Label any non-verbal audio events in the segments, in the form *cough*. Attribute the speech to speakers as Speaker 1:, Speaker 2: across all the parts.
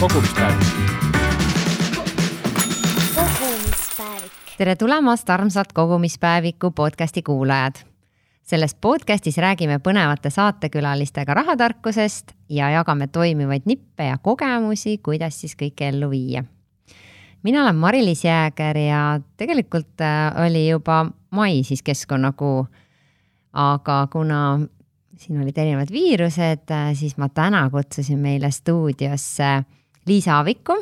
Speaker 1: kogumispäevik.
Speaker 2: kogumispäevik.
Speaker 3: tere tulemast, armsad kogumispäeviku podcasti kuulajad. selles podcastis räägime põnevate saatekülalistega rahatarkusest ja jagame toimivaid nippe ja kogemusi, kuidas siis kõike ellu viia. mina olen Mari-Liis Jääger ja tegelikult äh, oli juba mai siis keskkonnakuu. aga kuna siin olid erinevad viirused, siis ma täna kutsusin meile stuudiosse Liisa Aaviku,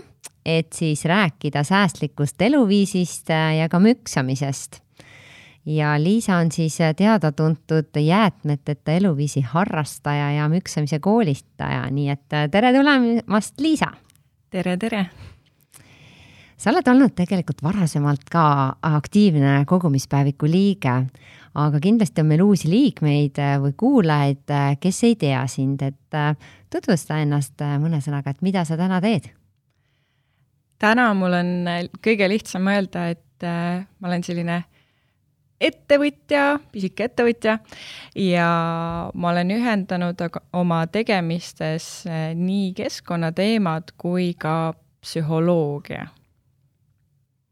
Speaker 3: et siis rääkida säästlikust eluviisist ja ka müksamisest. ja Liisa on siis teada-tuntud jäätmeteta eluviisi harrastaja ja müksamise koolitaja, nii et tere tulemast, Liisa
Speaker 4: tere, tere!
Speaker 3: sa oled olnud tegelikult varasemalt ka aktiivne kogumispäeviku liige, aga kindlasti on meil uusi liikmeid või kuulajaid, kes ei tea sind, et äh, tutvusta ennast mõne sõnaga, et mida sa täna teed?
Speaker 4: täna mul on kõige lihtsam öelda, et äh, ma olen selline ettevõtja, pisike ettevõtja ja ma olen ühendanud oma tegemistes äh, nii keskkonnateemad kui ka psühholoogia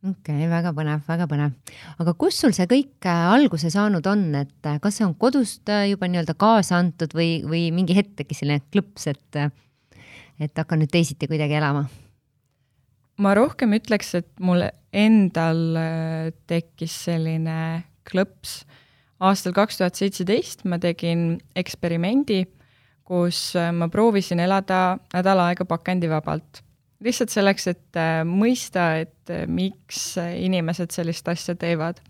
Speaker 3: okei okay,, väga põnev, väga põnev. aga kus sul see kõik äh, alguse saanud on, et äh, kas see on kodust äh, juba nii-öelda kaasa antud või, või mingi hetk tekkis selline klõps, et, et hakkan nüüd teisiti kuidagi elama?
Speaker 4: ma rohkem ütleks, et mul endal tekkis selline klõps. aastal kaks tuhat seitseteist ma tegin eksperimendi, kus ma proovisin elada nädal aega pakendivabalt. Lihtsalt selleks, et äh, mõista, et äh, miks äh, inimesed sellist asja teevad.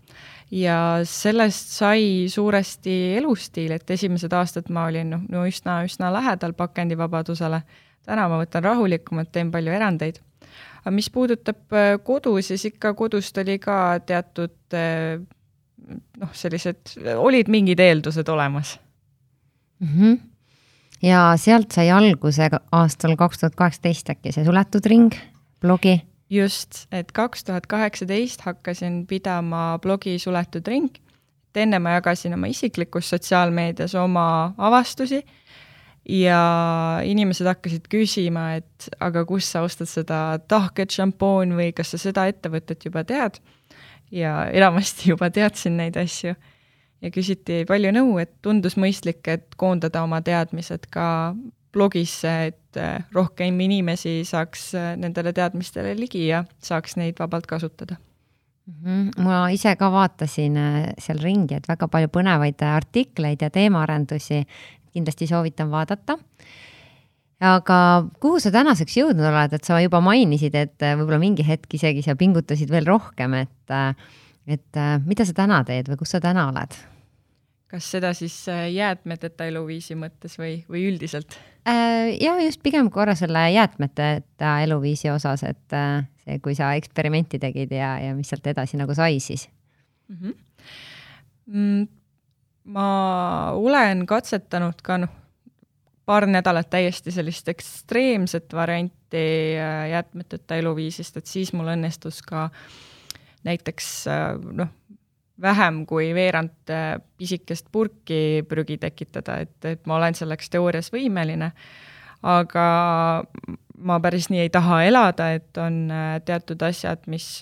Speaker 4: ja sellest sai suuresti elustiil, et esimesed aastad ma olin noh, no üsna, üsna lähedal pakendivabadusele. täna ma võtan rahulikumalt, teen palju erandeid aga mis puudutab kodu, siis ikka kodust oli ka teatud noh, sellised, olid mingid eeldused olemas.
Speaker 3: mm. -hmm. Ja sealt sai alguse aastal kaks tuhat kaheksateist äkki see suletud ring, blogi.
Speaker 4: just, et kaks tuhat kaheksateist hakkasin pidama blogi Suletud ring, et enne ma jagasin oma isiklikus sotsiaalmeedias oma avastusi ja inimesed hakkasid küsima, et aga kus sa ostad seda tahket šampoon või kas sa seda ettevõtet juba tead. ja enamasti juba teadsin neid asju ja küsiti palju nõu, et tundus mõistlik, et koondada oma teadmised ka blogisse, et äh, rohkem inimesi saaks äh, nendele teadmistele ligi ja saaks neid vabalt kasutada.
Speaker 3: Mhm. ma ise ka vaatasin äh, seal ringi, et väga palju põnevaid artikleid ja teemaarendusi, kindlasti soovitan vaadata. aga kuhu sa tänaseks jõudnud oled, et sa juba mainisid, et võib-olla mingi hetk isegi sa pingutasid veel rohkem, et, et äh, mida sa täna teed või kus sa täna oled?
Speaker 4: kas seda siis äh, jäätmeteta eluviisi mõttes või, või üldiselt?
Speaker 3: Äh, ja just pigem korra selle jäätmeteta eluviisi osas, et äh, see, kui sa eksperimenti tegid ja, ja mis sealt edasi nagu sai siis
Speaker 4: mm. -hmm. ma olen katsetanud ka noh, paar nädalat täiesti sellist ekstreemset varianti äh, jäätmeteta eluviisist, et siis mul õnnestus ka näiteks äh, noh, vähem kui veerand äh, pisikest purki prügi tekitada, et, et ma olen selleks teoorias võimeline, aga ma päris nii ei taha elada, et on äh, teatud asjad, mis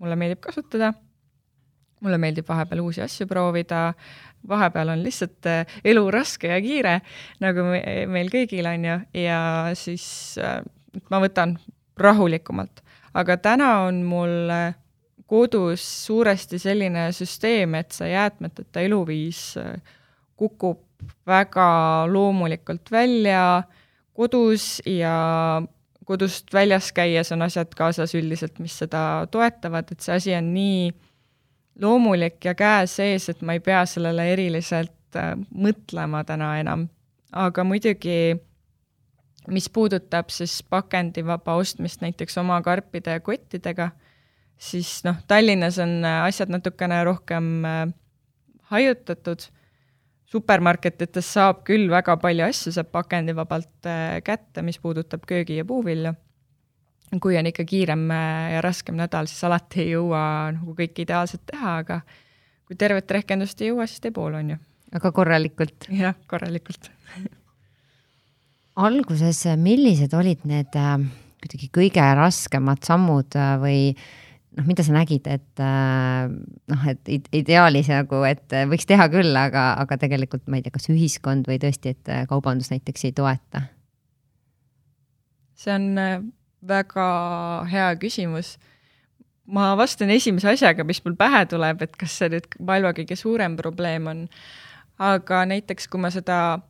Speaker 4: mulle meeldib kasutada. Mulle meeldib vahepeal uusi asju proovida, vahepeal on lihtsalt elu raske ja kiire, nagu me, meil kõigil on ju, ja siis ma võtan rahulikumalt. aga täna on mul kodus suuresti selline süsteem, et see jäätmeteta eluviis äh, kukub väga loomulikult välja kodus ja kodust väljas käies on asjad kaasas üldiselt, mis seda toetavad, et see asi on nii loomulik ja käe sees, et ma ei pea sellele eriliselt äh, mõtlema täna enam. aga muidugi, mis puudutab siis pakendivaba ostmist näiteks oma karpide ja kottidega, siis noh, Tallinnas on äh, asjad natukene rohkem äh, hajutatud, supermarketites saab küll väga palju asju, saab pakendivabalt äh, kätte, mis puudutab köögi- ja puuvilju kui on ikka kiirem äh, ja raskem nädal, siis alati ei jõua nagu kõike ideaalselt teha, aga kui tervet rehkendust ei jõua, siis tee pool, on ju.
Speaker 3: aga korralikult.
Speaker 4: jah, korralikult.
Speaker 3: alguses, millised olid need äh, kuidagi kõige raskemad sammud äh, või noh, mida sa nägid, et äh, noh, et ideaalis nagu, et võiks teha küll, aga, aga tegelikult ma ei tea, kas ühiskond või tõesti, et kaubandus näiteks ei toeta?
Speaker 4: see on väga hea küsimus. ma vastan esimese asjaga, mis mul pähe tuleb, et kas see nüüd maailma kõige suurem probleem on. aga näiteks, kui ma seda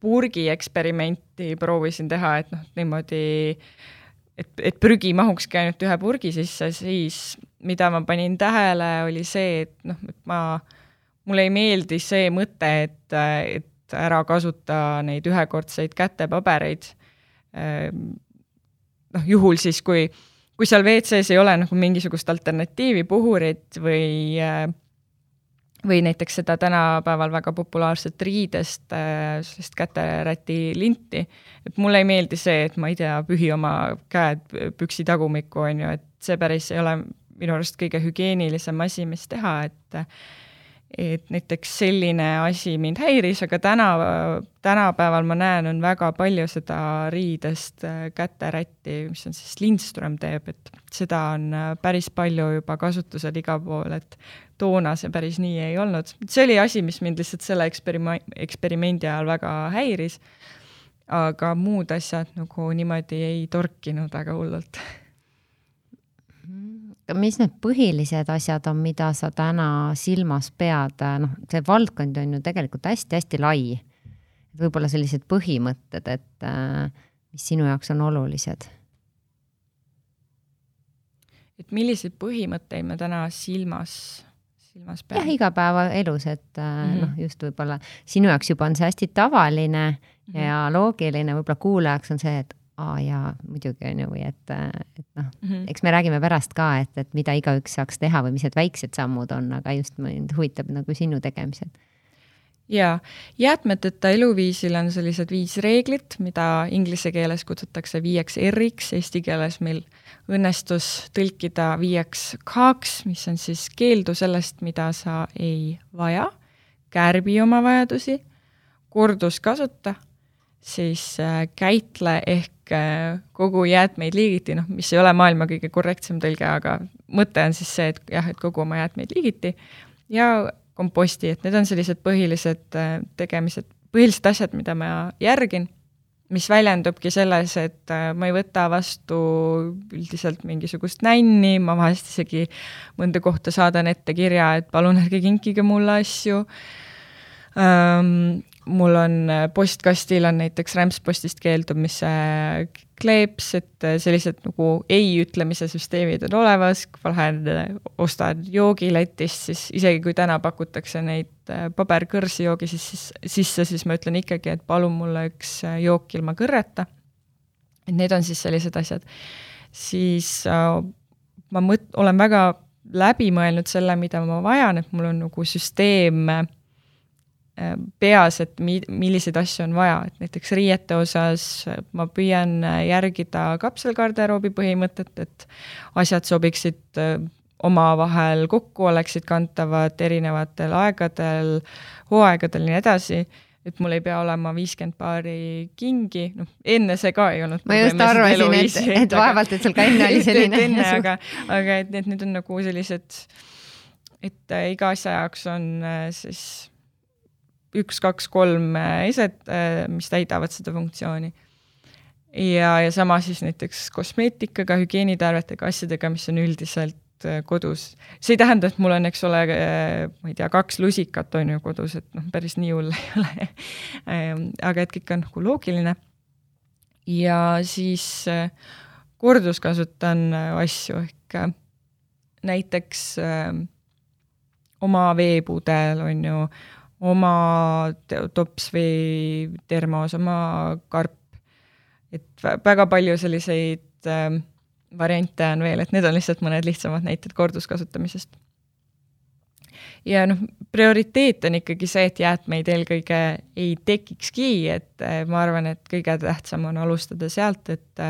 Speaker 4: purgi eksperimenti proovisin teha, et noh, niimoodi, et, et prügi mahukski ainult ühe purgi sisse, siis mida ma panin tähele, oli see, et noh, et ma, mulle ei meeldi see mõte, et, et ära kasuta neid ühekordseid kätepabereid. Noh, juhul siis, kui, kui seal WC-s ei ole nagu mingisugust alternatiivi, puhurit või äh, või näiteks seda tänapäeval väga populaarset riidest, äh, sellist käteräti linti, et mulle ei meeldi see, et ma ei tea, pühi oma käed püksi tagumikku, on ju, et see päris ei ole minu arust kõige hügieenilisem asi, mis teha, et et näiteks selline asi mind häiris, aga täna, tänapäeval ma näen, on väga palju seda riidest äh, käterätti, mis on siis Lindström teeb, et seda on äh, päris palju juba kasutusel igal pool, et toona see päris nii ei olnud. see oli asi, mis mind lihtsalt selle eksperima-, eksperimendi ajal väga häiris, aga muud asjad nagu niimoodi ei torkinud väga hullult *laughs*
Speaker 3: mis need põhilised asjad on, mida sa täna silmas pead, noh, see valdkond on ju tegelikult hästi-hästi lai. võib-olla sellised põhimõtted, et mis sinu jaoks on olulised?
Speaker 4: et milliseid põhimõtteid me täna silmas, silmas peame?
Speaker 3: jah, igapäevaelus, et mm -hmm. noh, just võib-olla sinu jaoks juba on see hästi tavaline mm -hmm. ja loogiline, võib-olla kuulajaks on see, et aa jaa, muidugi on ju, või et, et noh mm -hmm., eks me räägime pärast ka, et, et mida igaüks saaks teha või mis need väiksed sammud on, aga just mind huvitab nagu sinu tegemised.
Speaker 4: jaa, jäätmeteta eluviisil on sellised viis reeglit, mida inglise keeles kutsutakse viieks R-iks, eesti keeles meil õnnestus tõlkida viieks K-ks, mis on siis keeldu sellest, mida sa ei vaja, kärbi oma vajadusi, korduskasuta siis äh, käitle ehk äh, kogu jäätmeid liigiti, noh, mis ei ole maailma kõige korrektsem tõlge, aga mõte on siis see, et jah, et kogu oma jäätmeid liigiti ja komposti, et need on sellised põhilised äh, tegemised, põhilised asjad, mida ma järgin, mis väljendubki selles, et ma ei võta vastu üldiselt mingisugust nänni, ma vahest isegi mõnda kohta saadan ette kirja, et palun ärge kinkige mulle asju mul on äh, postkastil on näiteks rämpspostist keeldumise kleeps, et äh, sellised nagu ei ütlemise süsteemid on olemas, lähen äh, ostan joogi letist, siis isegi kui täna pakutakse neid paberkõrsi joogi siis, siis sisse, siis ma ütlen ikkagi, et palun mulle üks jook ilma kõrreta. et need on siis sellised asjad. siis ma mõt-, olen väga läbi mõelnud selle, mida ma vajan, et mul on nagu süsteem Äh, peas, et mi-, milliseid asju on vaja, et näiteks riiete osas ma püüan äh, järgida kapselgarderoobi põhimõtet, et asjad sobiksid äh, omavahel kokku, oleksid kantavad erinevatel aegadel, hooaegadel ja nii edasi, et mul ei pea olema viiskümmend paari kingi, noh, enne see ka ei olnud.
Speaker 3: ma just arvasin, et, et vaevalt, et sul ka enne oli *laughs* selline.
Speaker 4: enne, aga, aga et need nüüd on nagu sellised, et iga asja jaoks on siis üks, kaks, kolm eset, äh, mis täidavad seda funktsiooni. ja, ja sama siis näiteks kosmeetikaga, hügieenitarvetega, asjadega, mis on üldiselt äh, kodus. see ei tähenda, et mul on, eks ole, äh, ma ei tea, kaks lusikat on ju kodus, et noh, päris nii hull *laughs* ei ole ähm, aga et kõik on nagu loogiline. ja siis korduskasutan asju ehk näiteks oma veepudel on ju oma tops või termos, oma karp. et väga palju selliseid äh, variante on veel, et need on lihtsalt mõned lihtsamad näited korduskasutamisest. ja noh, prioriteet on ikkagi see, et jäätmeid eelkõige ei tekikski, et äh, ma arvan, et kõige tähtsam on alustada sealt, et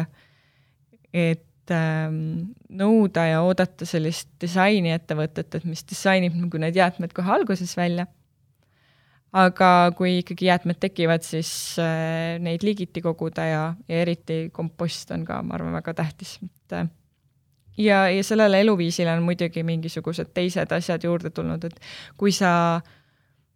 Speaker 4: et ähm, nõuda ja oodata sellist disaini ettevõtet, et mis disainib nagu need jäätmed kohe alguses välja aga kui ikkagi jäätmed tekivad, siis äh, neid liigiti koguda ja, ja eriti kompost on ka, ma arvan, väga tähtis, et äh, ja, ja sellele eluviisile on muidugi mingisugused teised asjad juurde tulnud, et kui sa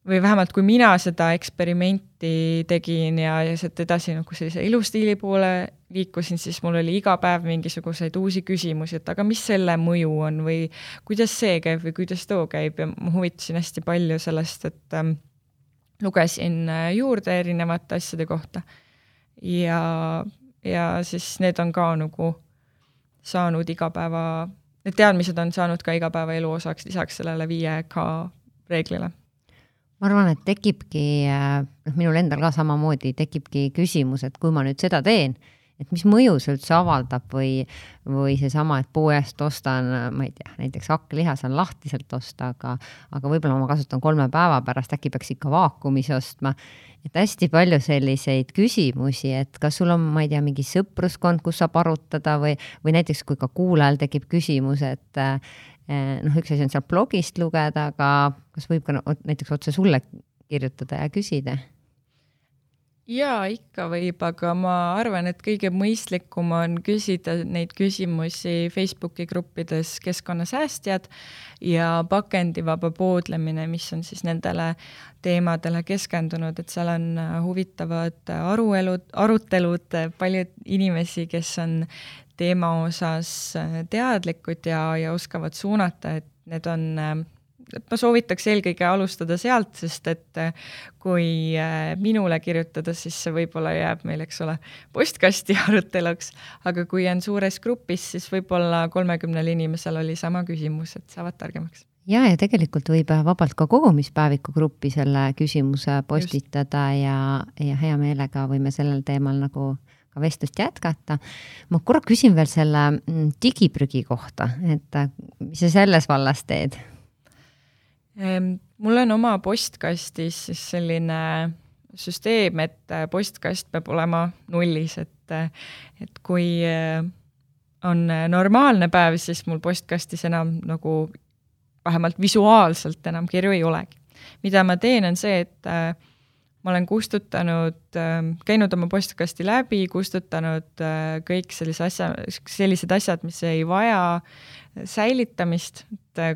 Speaker 4: või vähemalt kui mina seda eksperimenti tegin ja, ja sealt edasi nagu sellise elustiili poole liikusin, siis mul oli iga päev mingisuguseid uusi küsimusi, et aga mis selle mõju on või kuidas see käib või kuidas too käib ja ma huvitasin hästi palju sellest, et ähm, lugesin äh, juurde erinevate asjade kohta. ja, ja siis need on ka nagu saanud igapäeva, need teadmised on saanud ka igapäevaelu osaks lisaks sellele 5K reeglile
Speaker 3: ma arvan, et tekibki, äh, noh, minul endal ka samamoodi tekibki küsimus, et kui ma nüüd seda teen, et mis mõju see üldse avaldab või, või seesama, et poest ostan, ma ei tea, näiteks hakkliha saan lahtiselt osta, aga, aga võib-olla ma kasutan kolme päeva pärast, äkki peaks ikka vaakumis ostma. et hästi palju selliseid küsimusi, et kas sul on, ma ei tea, mingi sõpruskond, kus saab arutada või, või näiteks kui ka kuulajal tekib küsimus, et Eh, noh, üks asi on sealt blogist lugeda, aga kas võib ka näiteks otse sulle kirjutada ja küsida?
Speaker 4: Jaa, ikka võib, aga ma arvan, et kõige mõistlikum on küsida neid küsimusi Facebooki gruppides Keskkonnasäästjad ja pakendivaba poodlemine, mis on siis nendele teemadele keskendunud, et seal on huvitavad aruelud, arutelud, palju inimesi, kes on teema osas äh, teadlikud ja, ja oskavad suunata, et need on äh, ma soovitaks eelkõige alustada sealt, sest et äh, kui minule kirjutada, siis see võib-olla jääb meil, eks ole, postkasti *laughs* aruteluks, aga kui on suures grupis, siis võib-olla kolmekümnel inimesel oli sama küsimus, et saavad targemaks.
Speaker 3: ja, ja tegelikult võib vabalt ka kogumispäeviku gruppi selle küsimuse postitada Just. ja, ja hea meelega võime sellel teemal nagu ka vestlust jätkata. ma korra küsin veel selle mm, digiprügi kohta, et äh, mis sa selles vallas teed?
Speaker 4: Mul on oma postkastis siis selline süsteem, et äh, postkast peab olema nullis, et, äh, et kui on normaalne päev, siis mul postkastis enam nagu vähemalt visuaalselt enam kirju ei olegi. mida ma teen, on see, et ma olen kustutanud, ähm, käinud oma postkasti läbi, kustutanud äh, kõik sellise asja, sellised asjad, mis ei vaja säilitamist, et äh,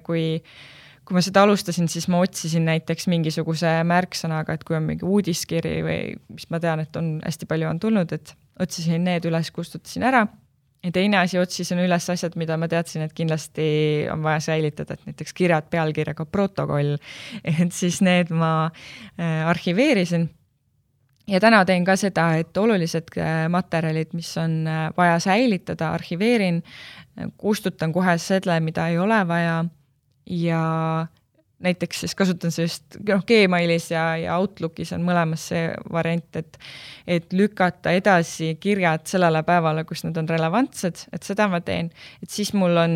Speaker 4: kui ma seda alustasin, siis ma otsisin näiteks mingisuguse märksõnaga, et kui on mingi uudiskiri või mis ma tean, et on hästi palju on tulnud, et otsisin need üles, kustutasin ära. Ja teine asi, otsisin üles asjad, mida ma teadsin, et kindlasti on vaja säilitada, et näiteks kirjad pealkirjaga protokoll, et siis need ma äh, arhiveerisin. ja täna teen ka seda, et olulised äh, materjalid, mis on äh, vaja säilitada, arhiveerin, kustutan kohe selle, mida ei ole vaja ja näiteks siis kasutan sellist, noh, Gmailis ja, ja Outlookis on mõlemas see variant, et et lükata edasi kirjad sellele päevale, kus nad on relevantsed, et seda ma teen. et siis mul on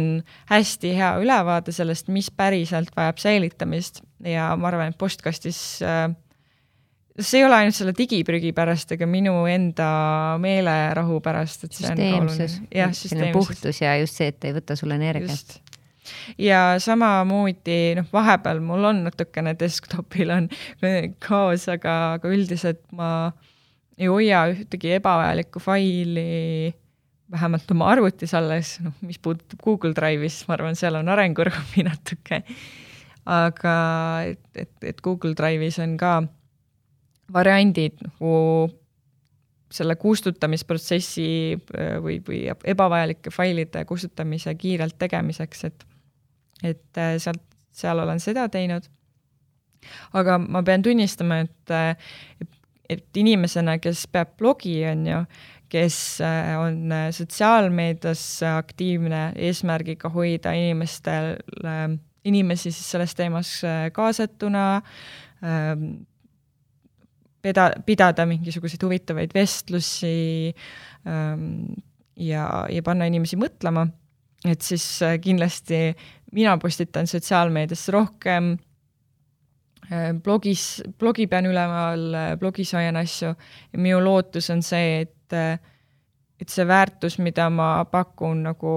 Speaker 4: hästi hea ülevaade sellest, mis päriselt vajab säilitamist ja ma arvan, et postkastis äh, see ei ole ainult selle digiprügi pärast, ega minu enda meelerahu pärast, et see on
Speaker 3: oluline. jah, süsteemsus. puhtus ja just see, et ei võta sul energiat
Speaker 4: ja samamoodi noh, vahepeal mul on natukene desktopil on kaos, aga, aga üldiselt ma ei hoia ühtegi ebavajalikku faili vähemalt oma arvutis alles, noh, mis puudutab Google Drive'i, siis ma arvan, seal on arenguruumi *laughs* natuke. aga et, et, et Google Drive'is on ka variandid nagu selle kustutamisprotsessi või, või ebavajalike failide kustutamise kiirelt tegemiseks, et et äh, sealt, seal olen seda teinud. aga ma pean tunnistama, et, äh, et inimesena, kes peab blogi, on ju, kes äh, on sotsiaalmeedias aktiivne eesmärgiga hoida inimestel, inimesi siis selles teemas kaasatuna, ähm, peda-, pidada mingisuguseid huvitavaid vestlusi ähm, ja, ja panna inimesi mõtlema, et siis kindlasti mina postitan sotsiaalmeediasse rohkem, blogis, blogi pean üleval, blogis hoian asju ja minu lootus on see, et, et see väärtus, mida ma pakun nagu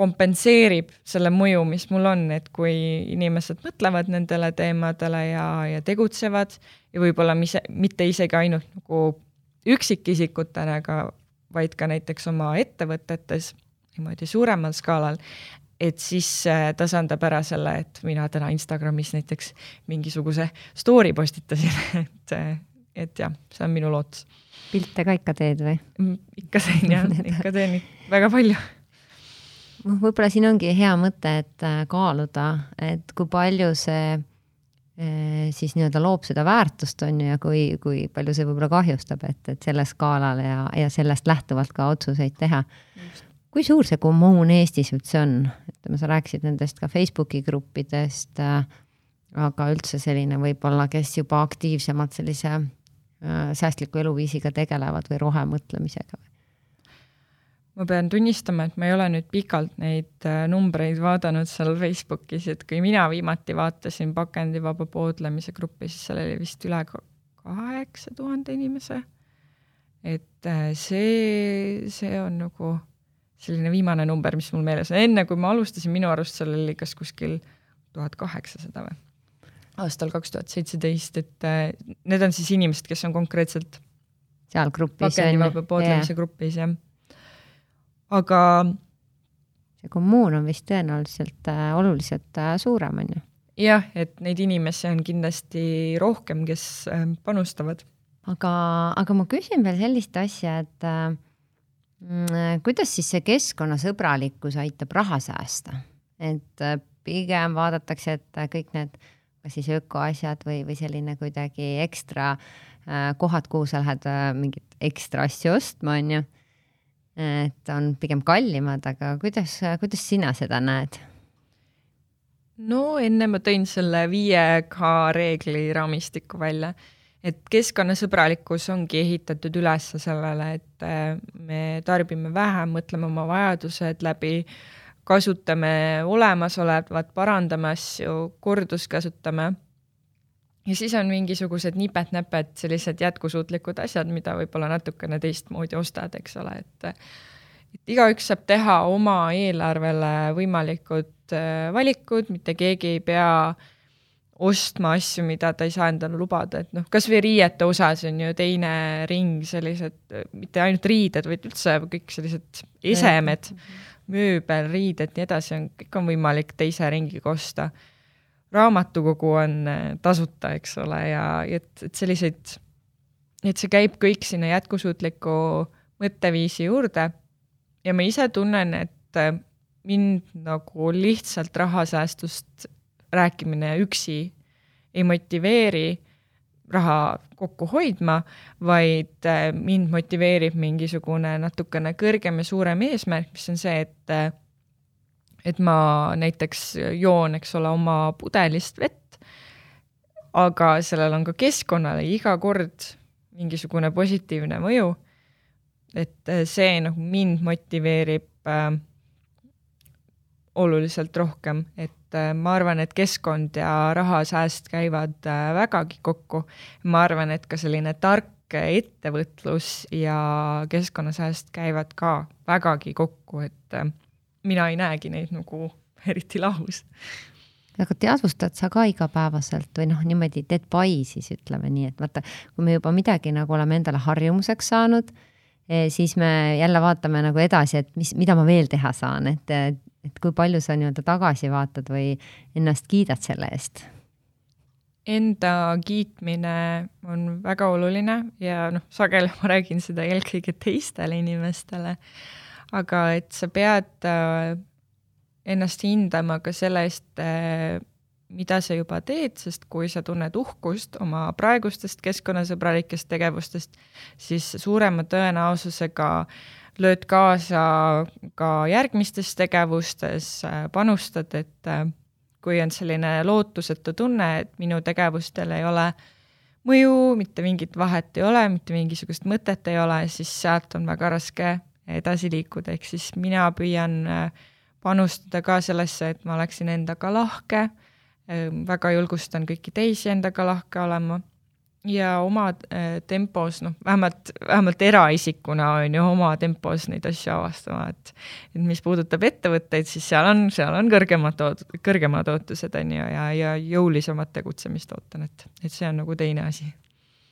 Speaker 4: kompenseerib selle mõju, mis mul on, et kui inimesed mõtlevad nendele teemadele ja, ja tegutsevad ja võib-olla mis, mitte isegi ainult nagu üksikisikutena, aga vaid ka näiteks oma ettevõtetes niimoodi suuremal skaalal, et siis äh, tasandab ära selle, et mina täna Instagramis näiteks mingisuguse story postitasin *laughs* et, äh, et jah, see on minu lootus.
Speaker 3: pilte ka ikka teed või?
Speaker 4: Mm, ikka teen jah *laughs* ikka teen väga palju.
Speaker 3: noh, võib-olla siin ongi hea mõte, et äh, kaaluda, et kui palju see siis nii-öelda loob seda väärtust, on ju, ja kui, kui palju see võib-olla kahjustab, et, et sellel skaalal ja, ja sellest lähtuvalt ka otsuseid teha. Kui suur see kommuun Eestis üldse on, ütleme, sa rääkisid nendest ka Facebooki gruppidest äh,, aga üldse selline võib-olla, kes juba aktiivsemalt sellise äh, säästliku eluviisiga tegelevad või rohemõtlemisega?
Speaker 4: ma pean tunnistama, et ma ei ole nüüd pikalt neid äh, numbreid vaadanud seal Facebookis, et kui mina viimati vaatasin pakendivaba poodlemise gruppi, siis seal oli vist üle kaheksa tuhande inimese. et see, see on nagu selline viimane number, mis mul meeles on, enne kui ma alustasin, minu arust seal oli kas kuskil tuhat kaheksasada või? aastal kaks tuhat seitseteist, et äh, need on siis inimesed, kes on konkreetselt
Speaker 3: seal grupis.
Speaker 4: pakendivaba poodlemise yeah. grupis, jah. aga
Speaker 3: see kommuun on vist tõenäoliselt äh, oluliselt äh, suurem, on ju?
Speaker 4: jah, et neid inimesi on kindlasti rohkem, kes äh, panustavad.
Speaker 3: aga, aga ma küsin veel sellist asja, et äh, kuidas siis see keskkonnasõbralikkus aitab raha säästa, et äh, pigem vaadatakse, et äh, kõik need kas siis ökoasjad või, või selline kuidagi ekstra äh, kohad, kuhu sa lähed äh, mingit ekstra asju ostma, on ju. et on pigem kallimad, aga kuidas, kuidas sina seda näed?
Speaker 4: no enne ma tõin selle viie K reegli raamistiku välja et keskkonnasõbralikkus ongi ehitatud üles sellele, et äh, me tarbime vähem, mõtleme oma vajadused läbi, kasutame olemasolevat, parandame asju, korduskasutame. ja siis on mingisugused nipet-näpet, sellised jätkusuutlikud asjad, mida võib-olla natukene teistmoodi ostad, eks ole, et et igaüks saab teha oma eelarvele võimalikud äh, valikud, mitte keegi ei pea äh, ostma asju, mida ta ei saa endale lubada, et noh, kasvõi riiete osas on ju teine ring, sellised mitte ainult riided, vaid üldse kõik sellised esemed, mööbel, riided, nii edasi on, kõik on võimalik teise ringiga osta. raamatukogu on äh, tasuta, eks ole, ja et, et selliseid, et see käib kõik sinna jätkusuutliku mõtteviisi juurde ja ma ise tunnen, et äh, mind nagu lihtsalt rahasäästust rääkimine üksi ei motiveeri raha kokku hoidma, vaid äh, mind motiveerib mingisugune natukene kõrgem ja suurem eesmärk, mis on see, et äh, et ma näiteks joon, eks ole, oma pudelist vett, aga sellel on ka keskkonnale iga kord mingisugune positiivne mõju. et äh, see nagu mind motiveerib äh, oluliselt rohkem, et äh, ma arvan, et keskkond ja rahasääst käivad äh, vägagi kokku. ma arvan, et ka selline tark ettevõtlus ja keskkonnasääst käivad ka vägagi kokku, et äh, mina ei näegi neid nagu eriti lahus.
Speaker 3: aga teadvustad sa ka igapäevaselt või noh, niimoodi teed pai siis ütleme nii, et vaata, kui me juba midagi nagu oleme endale harjumuseks saanud, eh, siis me jälle vaatame nagu edasi, et mis, mida ma veel teha saan, et et kui palju sa nii-öelda tagasi vaatad või ennast kiidad selle eest?
Speaker 4: Enda kiitmine on väga oluline ja noh, sageli ma räägin seda eelkõige teistele inimestele, aga et sa pead äh, ennast hindama ka selle eest, äh, mida sa juba teed, sest kui sa tunned uhkust oma praegustest keskkonnasõbralikest tegevustest, siis suurema tõenäosusega äh, lööd kaasa ka järgmistes tegevustes, panustad, et äh, kui on selline lootusetu tunne, et minu tegevustel ei ole mõju, mitte mingit vahet ei ole, mitte mingisugust mõtet ei ole, siis sealt on väga raske edasi liikuda, ehk siis mina püüan äh, panustada ka sellesse, et ma oleksin endaga lahke, äh, väga julgustan kõiki teisi endaga lahke olema ja oma äh, tempos, noh, vähemalt, vähemalt eraisikuna on ju oma tempos neid asju avastama, et et mis puudutab ettevõtteid, siis seal on, seal on kõrgemad oot-, kõrgemad ootused, on ju, ja, ja jõulisemat tegutsemist ootan, et, et see on nagu teine asi.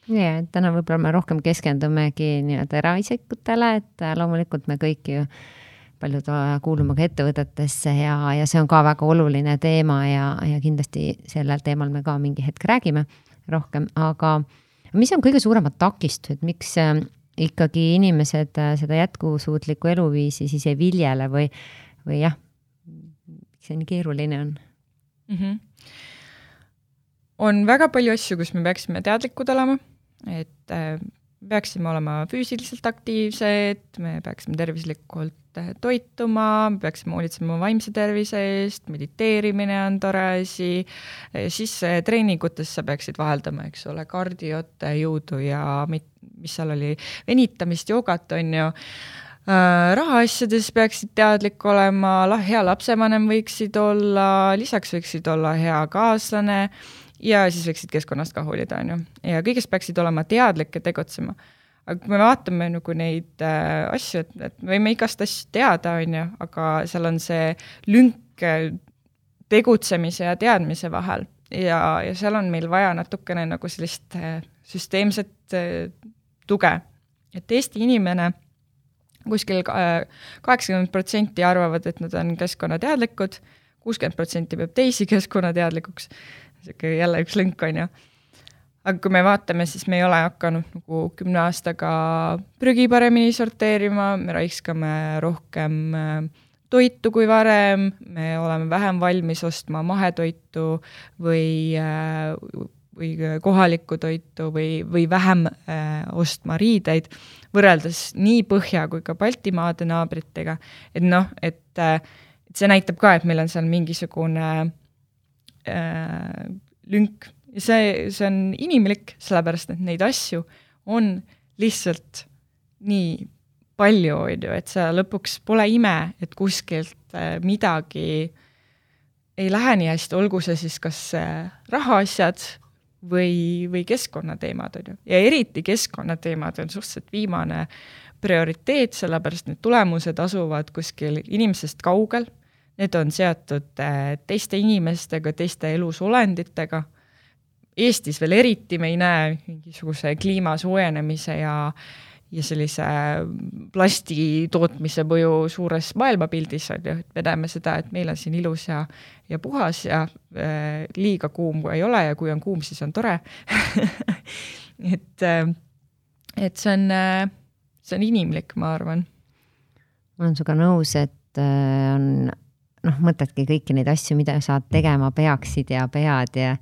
Speaker 3: jaa, et täna võib-olla me rohkem keskendumegi nii-öelda eraisikutele, et äh, loomulikult me kõik ju paljud äh, kuulume ka ettevõtetesse ja, ja see on ka väga oluline teema ja, ja kindlasti sellel teemal me ka mingi hetk räägime rohkem, aga mis on kõige suuremad takistused, miks äh, ikkagi inimesed äh, seda jätkusuutlikku eluviisi siis ei viljele või, või jah, miks see nii keeruline on mm? -hmm.
Speaker 4: on väga palju asju, kus me peaksime teadlikud olema, et äh, peaksime olema füüsiliselt aktiivsed, me peaksime tervislikult toituma, me peaksime hoolitsema vaimse tervise eest, mediteerimine on tore asi, siis treeningutes sa peaksid vaheldama, eks ole, kardiot, jõudu ja mit-, mis seal oli, venitamist, joogat, on ju. Äh, rahaasjades peaksid teadlik olema, hea lapsevanem võiksid olla, lisaks võiksid olla hea kaaslane ja siis võiksid keskkonnast ka hoolida, on ju. ja kõigest peaksid olema teadlik ja tegutsema. aga kui me vaatame nagu neid äh, asju, et, et me võime igast asju teada, on ju, aga seal on see lünk äh, tegutsemise ja teadmise vahel ja, ja seal on meil vaja natukene nagu sellist äh, süsteemset äh, tuge. et Eesti inimene kuskil äh, kaheksakümmend protsenti arvavad, et nad on keskkonnateadlikud, kuuskümmend protsenti peab teisi keskkonnateadlikuks niisugune jälle üks lünk, on ju. aga kui me vaatame, siis me ei ole hakanud nagu kümne aastaga prügi paremini sorteerima, me raiskame rohkem äh, toitu kui varem, me oleme vähem valmis ostma mahetoitu või äh, või kohalikku toitu või, või vähem äh, ostma riideid, võrreldes nii Põhja kui ka Baltimaade naabritega, et noh, et, et see näitab ka, et meil on seal mingisugune äh, lünk ja see, see on inimlik, sellepärast et neid asju on lihtsalt nii palju, on ju, et sa lõpuks pole ime, et kuskilt äh, midagi ei lähe nii hästi, olgu see siis kas äh, rahaasjad või, või keskkonnateemad, on ju. ja eriti keskkonnateemad on suhteliselt viimane prioriteet, sellepärast need tulemused asuvad kuskil inimesest kaugel need on seotud äh, teiste inimestega, teiste elusolenditega. Eestis veel eriti me ei näe mingisuguse kliima soojenemise ja, ja sellise plasti tootmise mõju suures maailmapildis, on ju, et me näeme seda, et meil on siin ilus ja, ja puhas ja äh, liiga kuum ei ole ja kui on kuum, siis on tore *laughs* et äh,, et see on äh,, see on inimlik, ma arvan.
Speaker 3: ma olen sinuga nõus, et äh, on noh, mõtledki kõiki neid asju, mida sa tegema peaksid ja pead ja,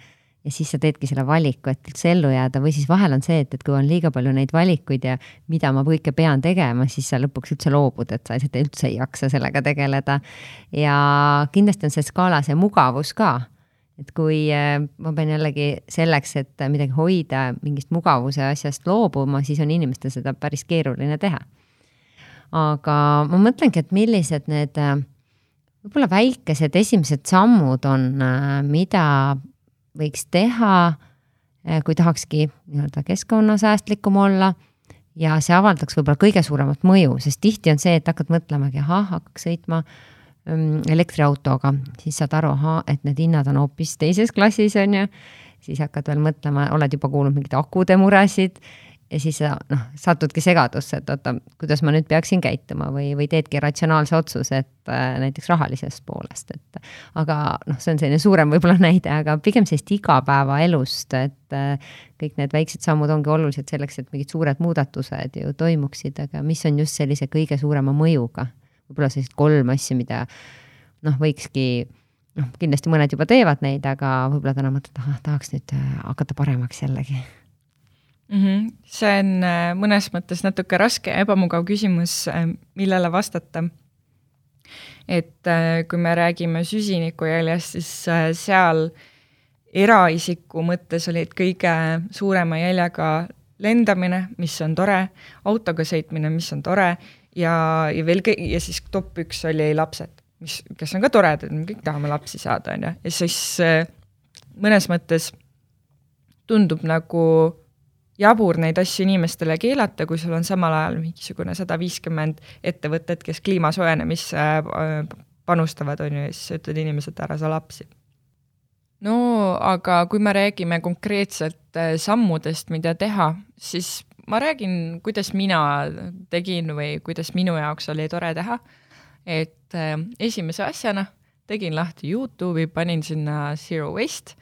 Speaker 3: ja siis sa teedki selle valiku, et üldse ellu jääda või siis vahel on see, et, et kui on liiga palju neid valikuid ja mida ma kõike pean tegema, siis sa lõpuks üldse loobud, et sa lihtsalt üldse ei jaksa sellega tegeleda. ja kindlasti on see skaala see mugavus ka et kui äh, ma pean jällegi selleks, et midagi hoida, mingist mugavuse asjast loobuma, siis on inimestel seda päris keeruline teha. aga ma mõtlengi, et millised need äh, võib-olla väikesed esimesed sammud on, äh, mida võiks teha, äh, kui tahakski nii-öelda keskkonnasäästlikum olla. Ja see avaldaks võib-olla kõige suuremat mõju, sest tihti on see, et hakkad mõtlemagi, ahah, hakkaks sõitma ähm, elektriautoga, siis saad aru, ahah, et need hinnad on hoopis teises klassis, on ju. siis hakkad veel mõtlema, oled juba kuulnud mingeid akude muresid ja siis sa noh, satudki segadusse, et oota, kuidas ma nüüd peaksin käituma või, või teedki ratsionaalse otsuse, et äh, näiteks rahalisest poolest, et aga noh, see on selline suurem võib-olla *laughs* näide, aga pigem sellist igapäevaelust, et äh, kõik need väiksed sammud ongi olulised selleks, et mingid suured muudatused ju toimuksid, aga mis on just sellise kõige suurema mõjuga. võib-olla sellised kolm asja, mida noh, võikski noh, kindlasti mõned juba teevad neid, aga võib-olla täna mõtled, ahah, tahaks nüüd äh, hakata paremaks jällegi
Speaker 4: mm. -hmm. see on äh, mõnes mõttes natuke raske ja ebamugav küsimus, äh, millele vastata. et äh, kui me räägime süsinikujäljest, siis seal eraisiku mõttes olid kõige suurema jäljega lendamine, mis on tore, autoga sõitmine, mis on tore, ja, ja veel, ja siis top üks oli lapsed, mis, kes on ka toredad, me kõik tahame lapsi saada, on ju, ja siis mõnes mõttes tundub nagu jabur neid asju inimestele keelata, kui sul on samal ajal mingisugune sada viiskümmend ettevõtet, kes kliima soojenemisse äh, panustavad, on ju, ja siis sa ütled inimesed, ära saa lapsi. no aga kui me räägime konkreetselt äh, sammudest, mida teha, siis ma räägin, kuidas mina tegin või kuidas minu jaoks oli tore teha. et äh, esimese asjana tegin lahti Youtube'i, panin sinna Zero Waste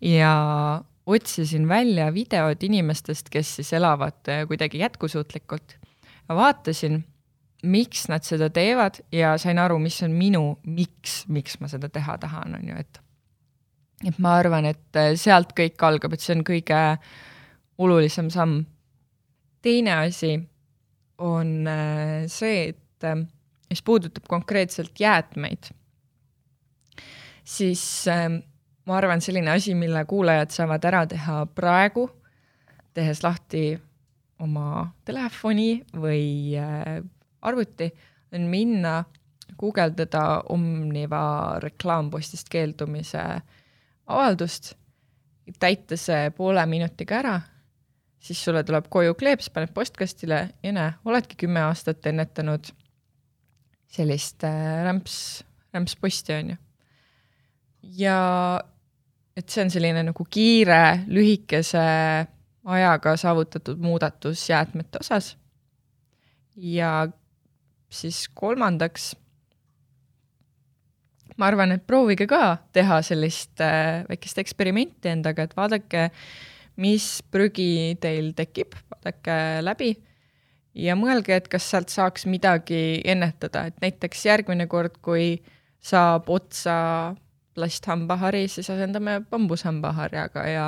Speaker 4: ja otsisin välja videod inimestest, kes siis elavad äh, kuidagi jätkusuutlikult. vaatasin, miks nad seda teevad ja sain aru, mis on minu miks, miks ma seda teha tahan, on ju, et et ma arvan, et äh, sealt kõik algab, et see on kõige olulisem samm. teine asi on äh, see, et mis puudutab konkreetselt jäätmeid, siis ma arvan, selline asi, mille kuulajad saavad ära teha praegu, tehes lahti oma telefoni või äh, arvuti, on minna guugeldada Omniva reklaampostist keeldumise avaldust, täita see poole minutiga ära, siis sulle tuleb koju kleeps, paned postkastile ja näe, oledki kümme aastat ennetanud sellist äh, rämps, rämpsposti, on ju. ja et see on selline nagu kiire, lühikese ajaga saavutatud muudatus jäätmete osas. ja siis kolmandaks, ma arvan, et proovige ka teha sellist äh, väikest eksperimenti endaga, et vaadake, mis prügi teil tekib, vaadake läbi ja mõelge, et kas sealt saaks midagi ennetada, et näiteks järgmine kord, kui saab otsa plasthambahari, siis asendame bambushambaharjaga ja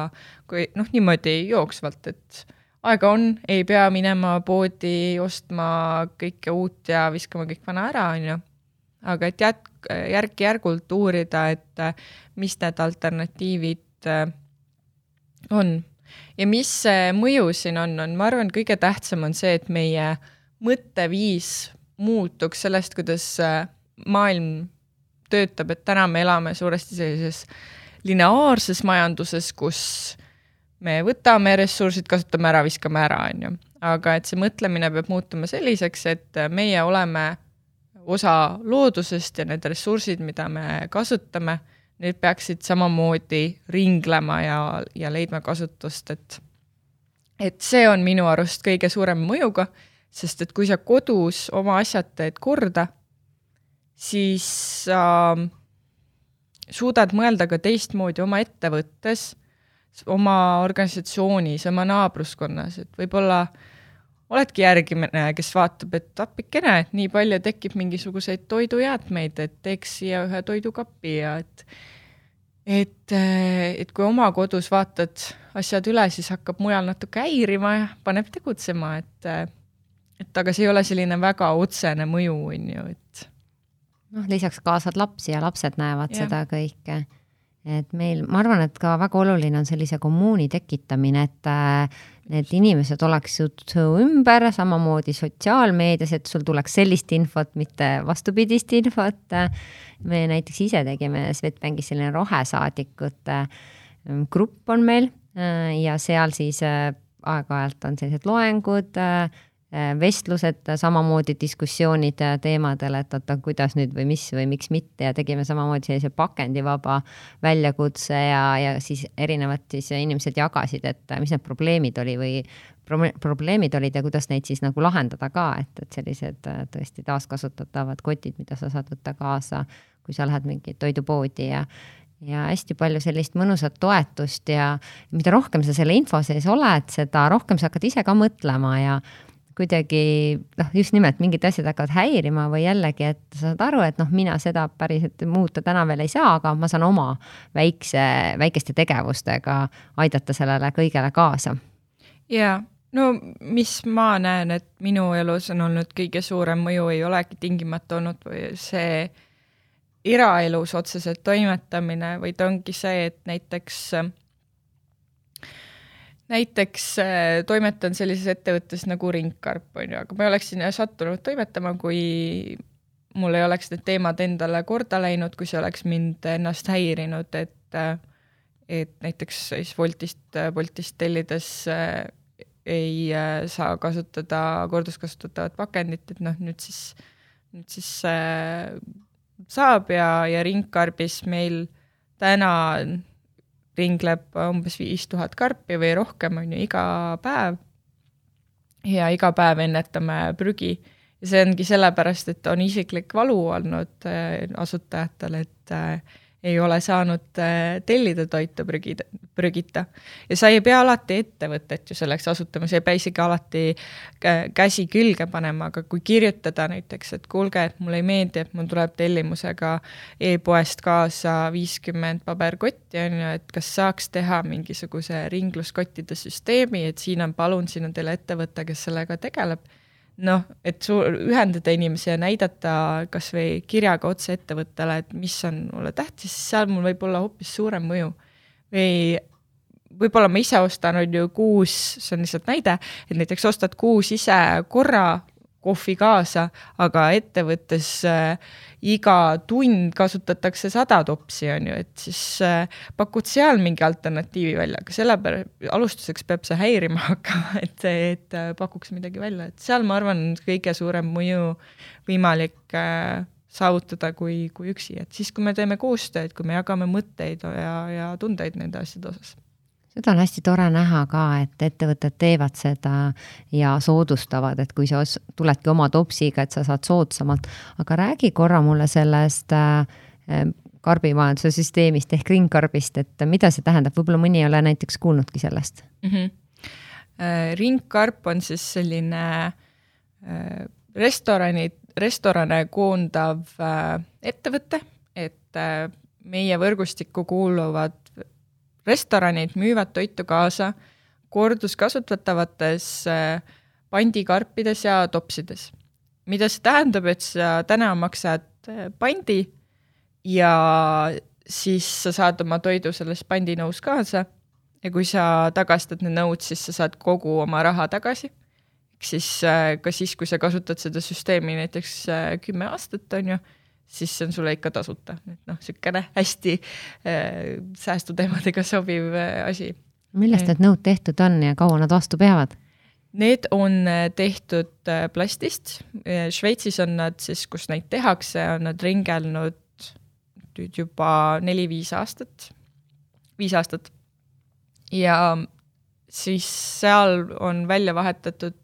Speaker 4: kui noh, niimoodi jooksvalt, et aega on, ei pea minema poodi ostma kõike uut ja viskama kõik vana ära, on ju. aga et jät-, järk-järgult uurida, et mis need alternatiivid on. ja mis mõju siin on, on, ma arvan, kõige tähtsam on see, et meie mõtteviis muutuks sellest, kuidas maailm töötab, et täna me elame suuresti sellises lineaarses majanduses, kus me võtame ressursid, kasutame ära, viskame ära, on ju. aga et see mõtlemine peab muutuma selliseks, et meie oleme osa loodusest ja need ressursid, mida me kasutame, need peaksid samamoodi ringlema ja, ja leidma kasutust, et et see on minu arust kõige suurema mõjuga, sest et kui sa kodus oma asjad teed korda siis sa äh, suudad mõelda ka teistmoodi oma ettevõttes, oma organisatsioonis, oma naabruskonnas, et võib-olla oledki järgmine, kes vaatab, et appikene, et nii palju tekib mingisuguseid toidujäätmeid, et teeks siia ühe toidukapi ja et et, et kui oma kodus vaatad asjad üle, siis hakkab mujal natuke häirima ja paneb tegutsema, et et aga see ei ole selline väga otsene mõju, on ju, et
Speaker 3: noh, lisaks kaasad lapsi ja lapsed näevad ja. seda kõike. et meil, ma arvan, et ka väga oluline on sellise kommuuni tekitamine, et äh, need inimesed oleksid su ümber, samamoodi sotsiaalmeedias, et sul tuleks sellist infot, mitte vastupidist infot. me näiteks ise tegime Swedbankis selline rohesaadikute ähm, grupp on meil äh, ja seal siis äh, aeg-ajalt on sellised loengud Äh, vestlused, samamoodi diskussioonid teemadel, et oota, kuidas nüüd või mis või miks mitte ja tegime samamoodi sellise pakendivaba väljakutse ja, ja siis erinevad siis inimesed jagasid, et mis need probleemid oli või probleemid olid ja kuidas neid siis nagu lahendada ka, et, et sellised äh, tõesti taaskasutatavad kotid, mida sa saad võtta kaasa, kui sa lähed mingi toidupoodi ja ja hästi palju sellist mõnusat toetust ja mida rohkem sa selle info sees oled, seda rohkem sa hakkad ise ka mõtlema ja kuidagi noh, just nimelt mingid asjad hakkavad häirima või jällegi, et sa saad aru, et noh, mina seda päriselt muuta täna veel ei saa, aga ma saan oma väikse, väikeste tegevustega aidata sellele kõigele kaasa.
Speaker 4: jaa, no mis ma näen, et minu elus on olnud kõige suurem mõju, ei olegi tingimata olnud see eraelus otseselt toimetamine, vaid ongi see, et näiteks näiteks äh, toimetan sellises ettevõttes nagu Ringkarp, on ju, aga ma ei oleks sinna sattunud toimetama, kui mul ei oleks need teemad endale korda läinud, kui see oleks mind ennast häirinud, et äh, et näiteks siis Woltist, Boltist tellides äh, ei äh, saa kasutada korduskasutatavat pakendit, et noh, nüüd siis, nüüd siis saab ja, ja ringkarbis meil täna ringleb umbes viis tuhat karpi või rohkem, on ju, iga päev. ja iga päev ennetame prügi ja see ongi sellepärast, et on isiklik valu olnud äh, asutajatel, et äh, ei ole saanud äh, tellida toitu prügida, prügita. ja sa ei pea alati ettevõtet ju selleks asutama, sa ei pea isegi alati käsi külge panema, aga kui kirjutada näiteks, et kuulge, et mulle ei meeldi, et mul tuleb tellimusega e-poest kaasa viiskümmend paberkotti, on ju, et kas saaks teha mingisuguse ringluskottide süsteemi, et siin on, palun, siin on teil ettevõte, kes sellega tegeleb noh, et su-, ühendada inimesi ja näidata kas või kirjaga otse ettevõttele, et mis on mulle tähtis, seal mul võib olla hoopis suurem mõju. või võib-olla ma ise ostan, on ju, kuus, see on lihtsalt näide, et näiteks ostad kuus ise korra kohvi kaasa, aga ettevõttes äh, iga tund kasutatakse sada topsi, on ju, et siis äh, pakud seal mingi alternatiivi välja, aga sellepärast, alustuseks peab see häirima *laughs* hakkama, et, et äh, pakuks midagi välja, et seal ma arvan, kõige suurem mõju võimalik äh, saavutada kui, kui üksi, et siis, kui me teeme koostööd, kui me jagame mõtteid ja, ja tundeid nende asjade osas
Speaker 3: seda on hästi tore näha ka, et ettevõtted teevad seda ja soodustavad, et kui sa tuledki oma topsiga, et sa saad soodsamalt, aga räägi korra mulle sellest äh, karbimajanduse süsteemist ehk ringkarbist, et mida see tähendab, võib-olla mõni ei ole näiteks kuulnudki sellest mm?
Speaker 4: -hmm. ringkarp on siis selline äh, restorani, restorane koondav äh, ettevõte, et meie võrgustikku kuuluvad restoranid müüvad toitu kaasa korduskasutatavates äh, pandikarpides ja topsides. mida see tähendab, et sa täna maksad äh, pandi ja siis sa saad oma toidu selles pandinõus kaasa ja kui sa tagastad need nõud, siis sa saad kogu oma raha tagasi. ehk siis äh, ka siis, kui sa kasutad seda süsteemi näiteks kümme aastat, on ju siis see on sulle ikka tasuta, et noh, niisugune hästi äh, säästuteemadega sobiv äh, asi.
Speaker 3: millest need nõud tehtud on ja kaua nad vastu peavad?
Speaker 4: Need on äh, tehtud äh, plastist, Šveitsis on nad siis, kus neid tehakse, on nad ringelnud nüüd juba neli-viis aastat, viis aastat. ja siis seal on välja vahetatud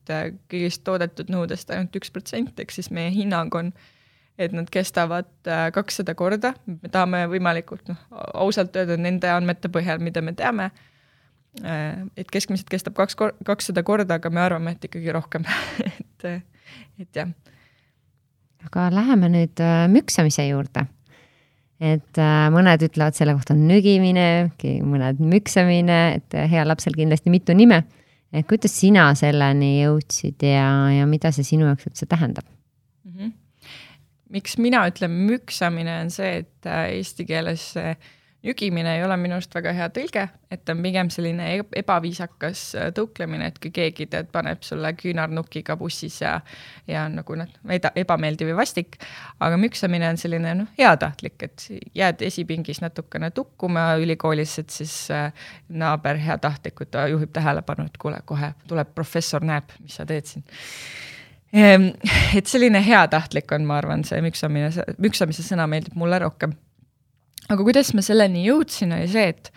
Speaker 4: kõigist toodetud nõudest ainult üks protsent, ehk siis meie hinnang on äh, et nad kestavad äh, kakssada korda, me tahame võimalikult noh, ausalt öelda nende andmete põhjal, mida me teame, äh, et keskmiselt kestab kaks kakssada korda, aga me arvame, et ikkagi rohkem *laughs* et, et jah.
Speaker 3: aga läheme nüüd äh, müksamise juurde. et mõned ütlevad selle kohta nügimine, mõned müksamine, et heal lapsel kindlasti mitu nime. et kuidas sina selleni jõudsid ja, ja mida see sinu jaoks üldse tähendab
Speaker 4: miks mina ütlen müksamine, on see, et äh, eesti keeles nügimine ei ole minu arust väga hea tõlge, et on pigem selline ebaviisakas äh, tõuklemine, et kui keegi tead, paneb sulle küünarnukiga bussis ja ja nagu noh, ebameeldiv ja vastik, aga müksamine on selline noh, heatahtlik, et jääd esipingis natukene tukkuma ülikoolis, et siis äh, naaber heatahtlikult juhib tähelepanu, et kuule, kohe tuleb professor, näeb, mis sa teed siin *laughs* et selline heatahtlik on, ma arvan, see müksamine, müksamise sõna meeldib mulle rohkem. aga kuidas ma selleni jõudsin, oli see, et,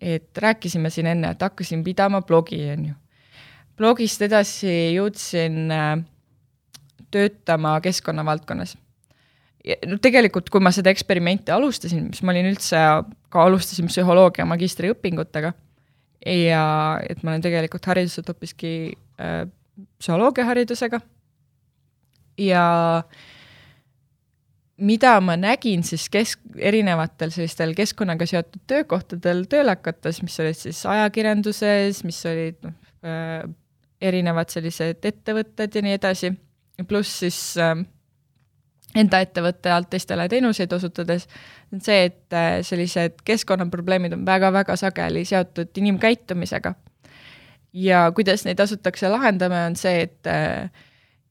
Speaker 4: et rääkisime siin enne, et hakkasin pidama blogi, on ju. blogist edasi jõudsin äh, töötama keskkonna valdkonnas. no tegelikult, kui ma seda eksperimenti alustasin, siis ma olin üldse, ka alustasin psühholoogia magistriõpingutega ja et ma olen tegelikult hariduselt hoopiski äh, psühholoogiaharidusega ja mida ma nägin siis kesk, erinevatel sellistel keskkonnaga seotud töökohtadel tööle hakates, mis olid siis ajakirjanduses, mis olid noh äh,, erinevad sellised ettevõtted ja nii edasi, pluss siis äh, enda ettevõtte alt teistele teenuseid osutades, on see, et äh, sellised keskkonnaprobleemid on väga-väga sageli seotud inimkäitumisega. ja kuidas neid asutakse lahendama, on see, et äh,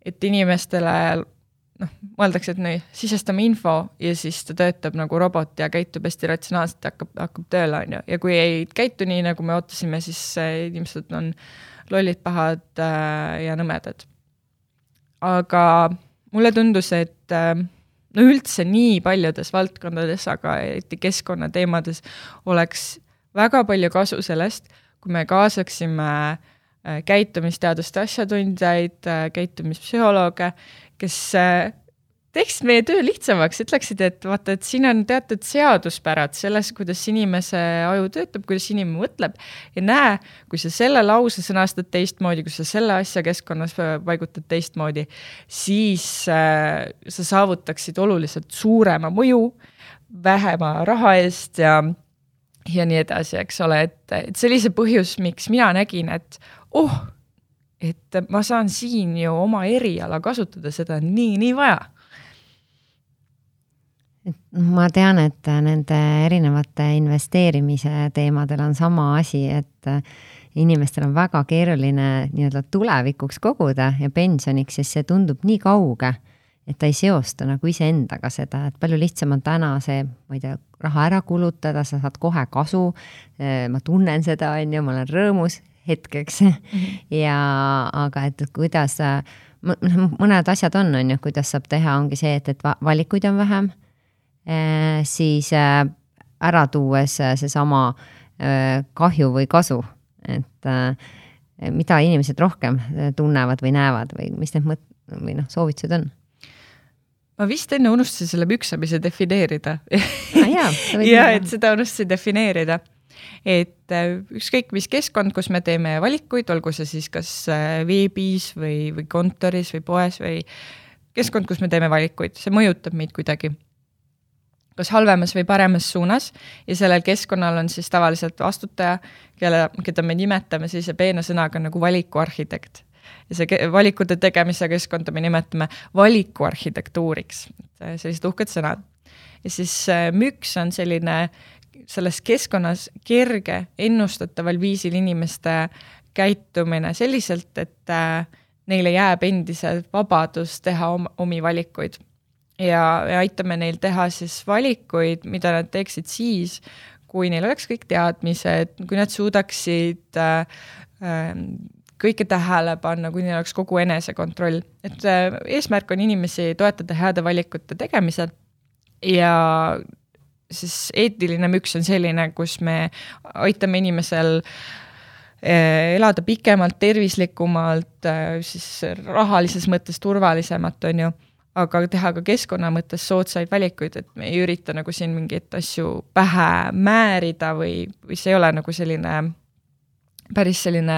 Speaker 4: et inimestele noh, mõeldakse, et nii, sisestame info ja siis ta töötab nagu robot ja käitub hästi ratsionaalselt hakkab, hakkab tööle, on ju, ja kui ei käitu nii, nagu me ootasime, siis inimesed on lollid, pahad äh, ja nõmedad. aga mulle tundus, et äh, no üldse nii paljudes valdkondades, aga eriti keskkonnateemades oleks väga palju kasu sellest, kui me kaasaksime äh, käitumisteaduste asjatundjaid, äh, käitumispsühholooge, kes äh, teeksid meie töö lihtsamaks, ütleksid, et vaata, et siin on teatud seaduspärad selles, kuidas inimese aju töötab, kuidas inimene mõtleb. Ja näe, kui sa selle lause sõnastad teistmoodi, kui sa selle asja keskkonnas paigutad teistmoodi, siis äh, sa saavutaksid oluliselt suurema mõju vähema raha eest ja ja nii edasi, eks ole, et, et see oli see põhjus, miks mina nägin, et oh, et ma saan siin ju oma eriala kasutada, seda on nii, nii vaja
Speaker 3: ma tean, et nende erinevate investeerimise teemadel on sama asi, et inimestel on väga keeruline nii-öelda tulevikuks koguda ja pensioniks, sest see tundub nii kauge, et ta ei seosta nagu iseendaga seda, et palju lihtsam on täna see, ma ei tea, raha ära kulutada, sa saad kohe kasu. ma tunnen seda, on ju, ma olen rõõmus hetkeks mm. -hmm. ja, aga et kuidas, mõned asjad on, on ju, kuidas saab teha, ongi see, et, et valikuid on vähem Äh, siis äh, ära tuues äh, seesama kahju või kasu, et mida inimesed rohkem tunnevad või näevad või mis need mõt- või noh, soovitused on?
Speaker 4: ma vist enne unustasin selle müksamise defineerida
Speaker 3: ah,. *laughs* ja,
Speaker 4: et seda unustasin defineerida et ükskõik mis keskkond, kus me teeme valikuid, olgu see siis kas veebis või, või kontoris või poes või keskkond, kus me teeme valikuid, see mõjutab meid kuidagi kas halvemas või paremas suunas ja sellel keskkonnal on siis tavaliselt vastutaja, kelle, keda me nimetame sellise peene sõnaga nagu valikuarhitekt. ja see valikute tegemise keskkonda me nimetame valikuarhitektuuriks, sellised uhked sõnad. ja siis äh, müks on selline selles keskkonnas kerge, ennustataval viisil inimeste käitumine selliselt, et äh, neile jääb endiselt vabadus teha oma, omi valikuid ja, ja aitame neil teha siis valikuid, mida nad teeksid siis, kui neil oleks kõik teadmised, kui nad suudaksid äh, äh, kõike tähele panna, kui neil oleks kogu enesekontroll. et äh, eesmärk on inimesi toetada heade valikute tegemisel ja siis eetiline müks on selline, kus me aitame inimesel äh, elada pikemalt, tervislikumalt, äh, siis rahalises mõttes turvalisemalt, on ju aga teha ka keskkonna mõttes soodsaid valikuid, et me ei ürita nagu siin mingeid asju pähe määrida või, või see ei ole nagu selline päris selline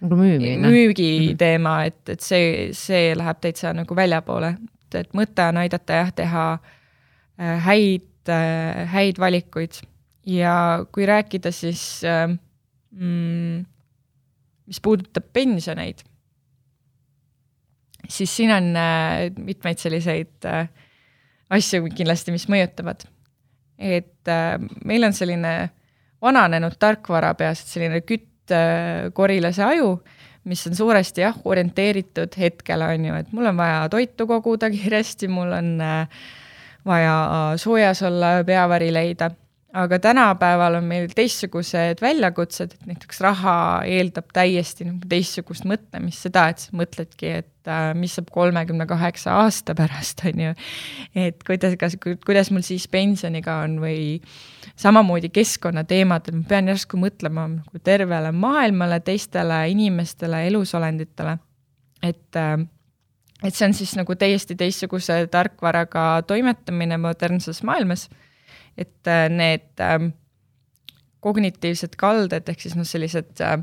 Speaker 3: nagu müümine.
Speaker 4: müügiteema, mhm. et, et see, see läheb täitsa nagu väljapoole, et, et mõte on aidata jah, teha äh, häid, äh, häid valikuid ja kui rääkida siis äh, mm, mis puudutab pensioneid siis siin on äh, mitmeid selliseid äh, asju kindlasti, mis mõjutavad. et äh, meil on selline vananenud tarkvara peas, et selline küttkorilase aju, mis on suuresti jah, orienteeritud hetkele, on ju, et mul on vaja toitu koguda kiiresti, mul on vaja soojas olla, peavari leida aga tänapäeval on meil teistsugused väljakutsed, et näiteks raha eeldab täiesti nagu teistsugust mõtlemist, seda, et sa mõtledki, et äh, mis saab kolmekümne kaheksa aasta pärast, *laughs* on ju. et kuidas, kas, kuidas mul siis pensioniga on või samamoodi keskkonnateemadel, ma pean järsku mõtlema nagu tervele maailmale, teistele inimestele, elusolenditele. et äh, et see on siis nagu täiesti teistsuguse tarkvaraga toimetamine modernses maailmas et äh, need ähm, kognitiivsed kalded ehk siis noh, sellised äh,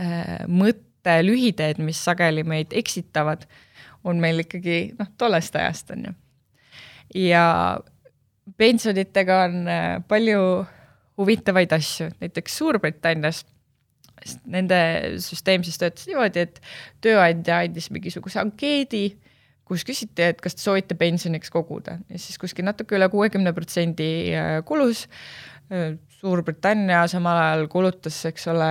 Speaker 4: äh, mõttelühiteed, mis sageli meid eksitavad, on meil ikkagi noh, tollest ajast on ju. ja pensionitega on palju huvitavaid asju, näiteks Suurbritannias nende süsteem siis töötas niimoodi, et tööandja andis mingisuguse ankeedi kus küsiti, et kas te soovite pensioniks koguda ja siis kuskil natuke üle kuuekümne protsendi äh, kulus. Äh, Suurbritannia samal ajal kulutas, eks ole,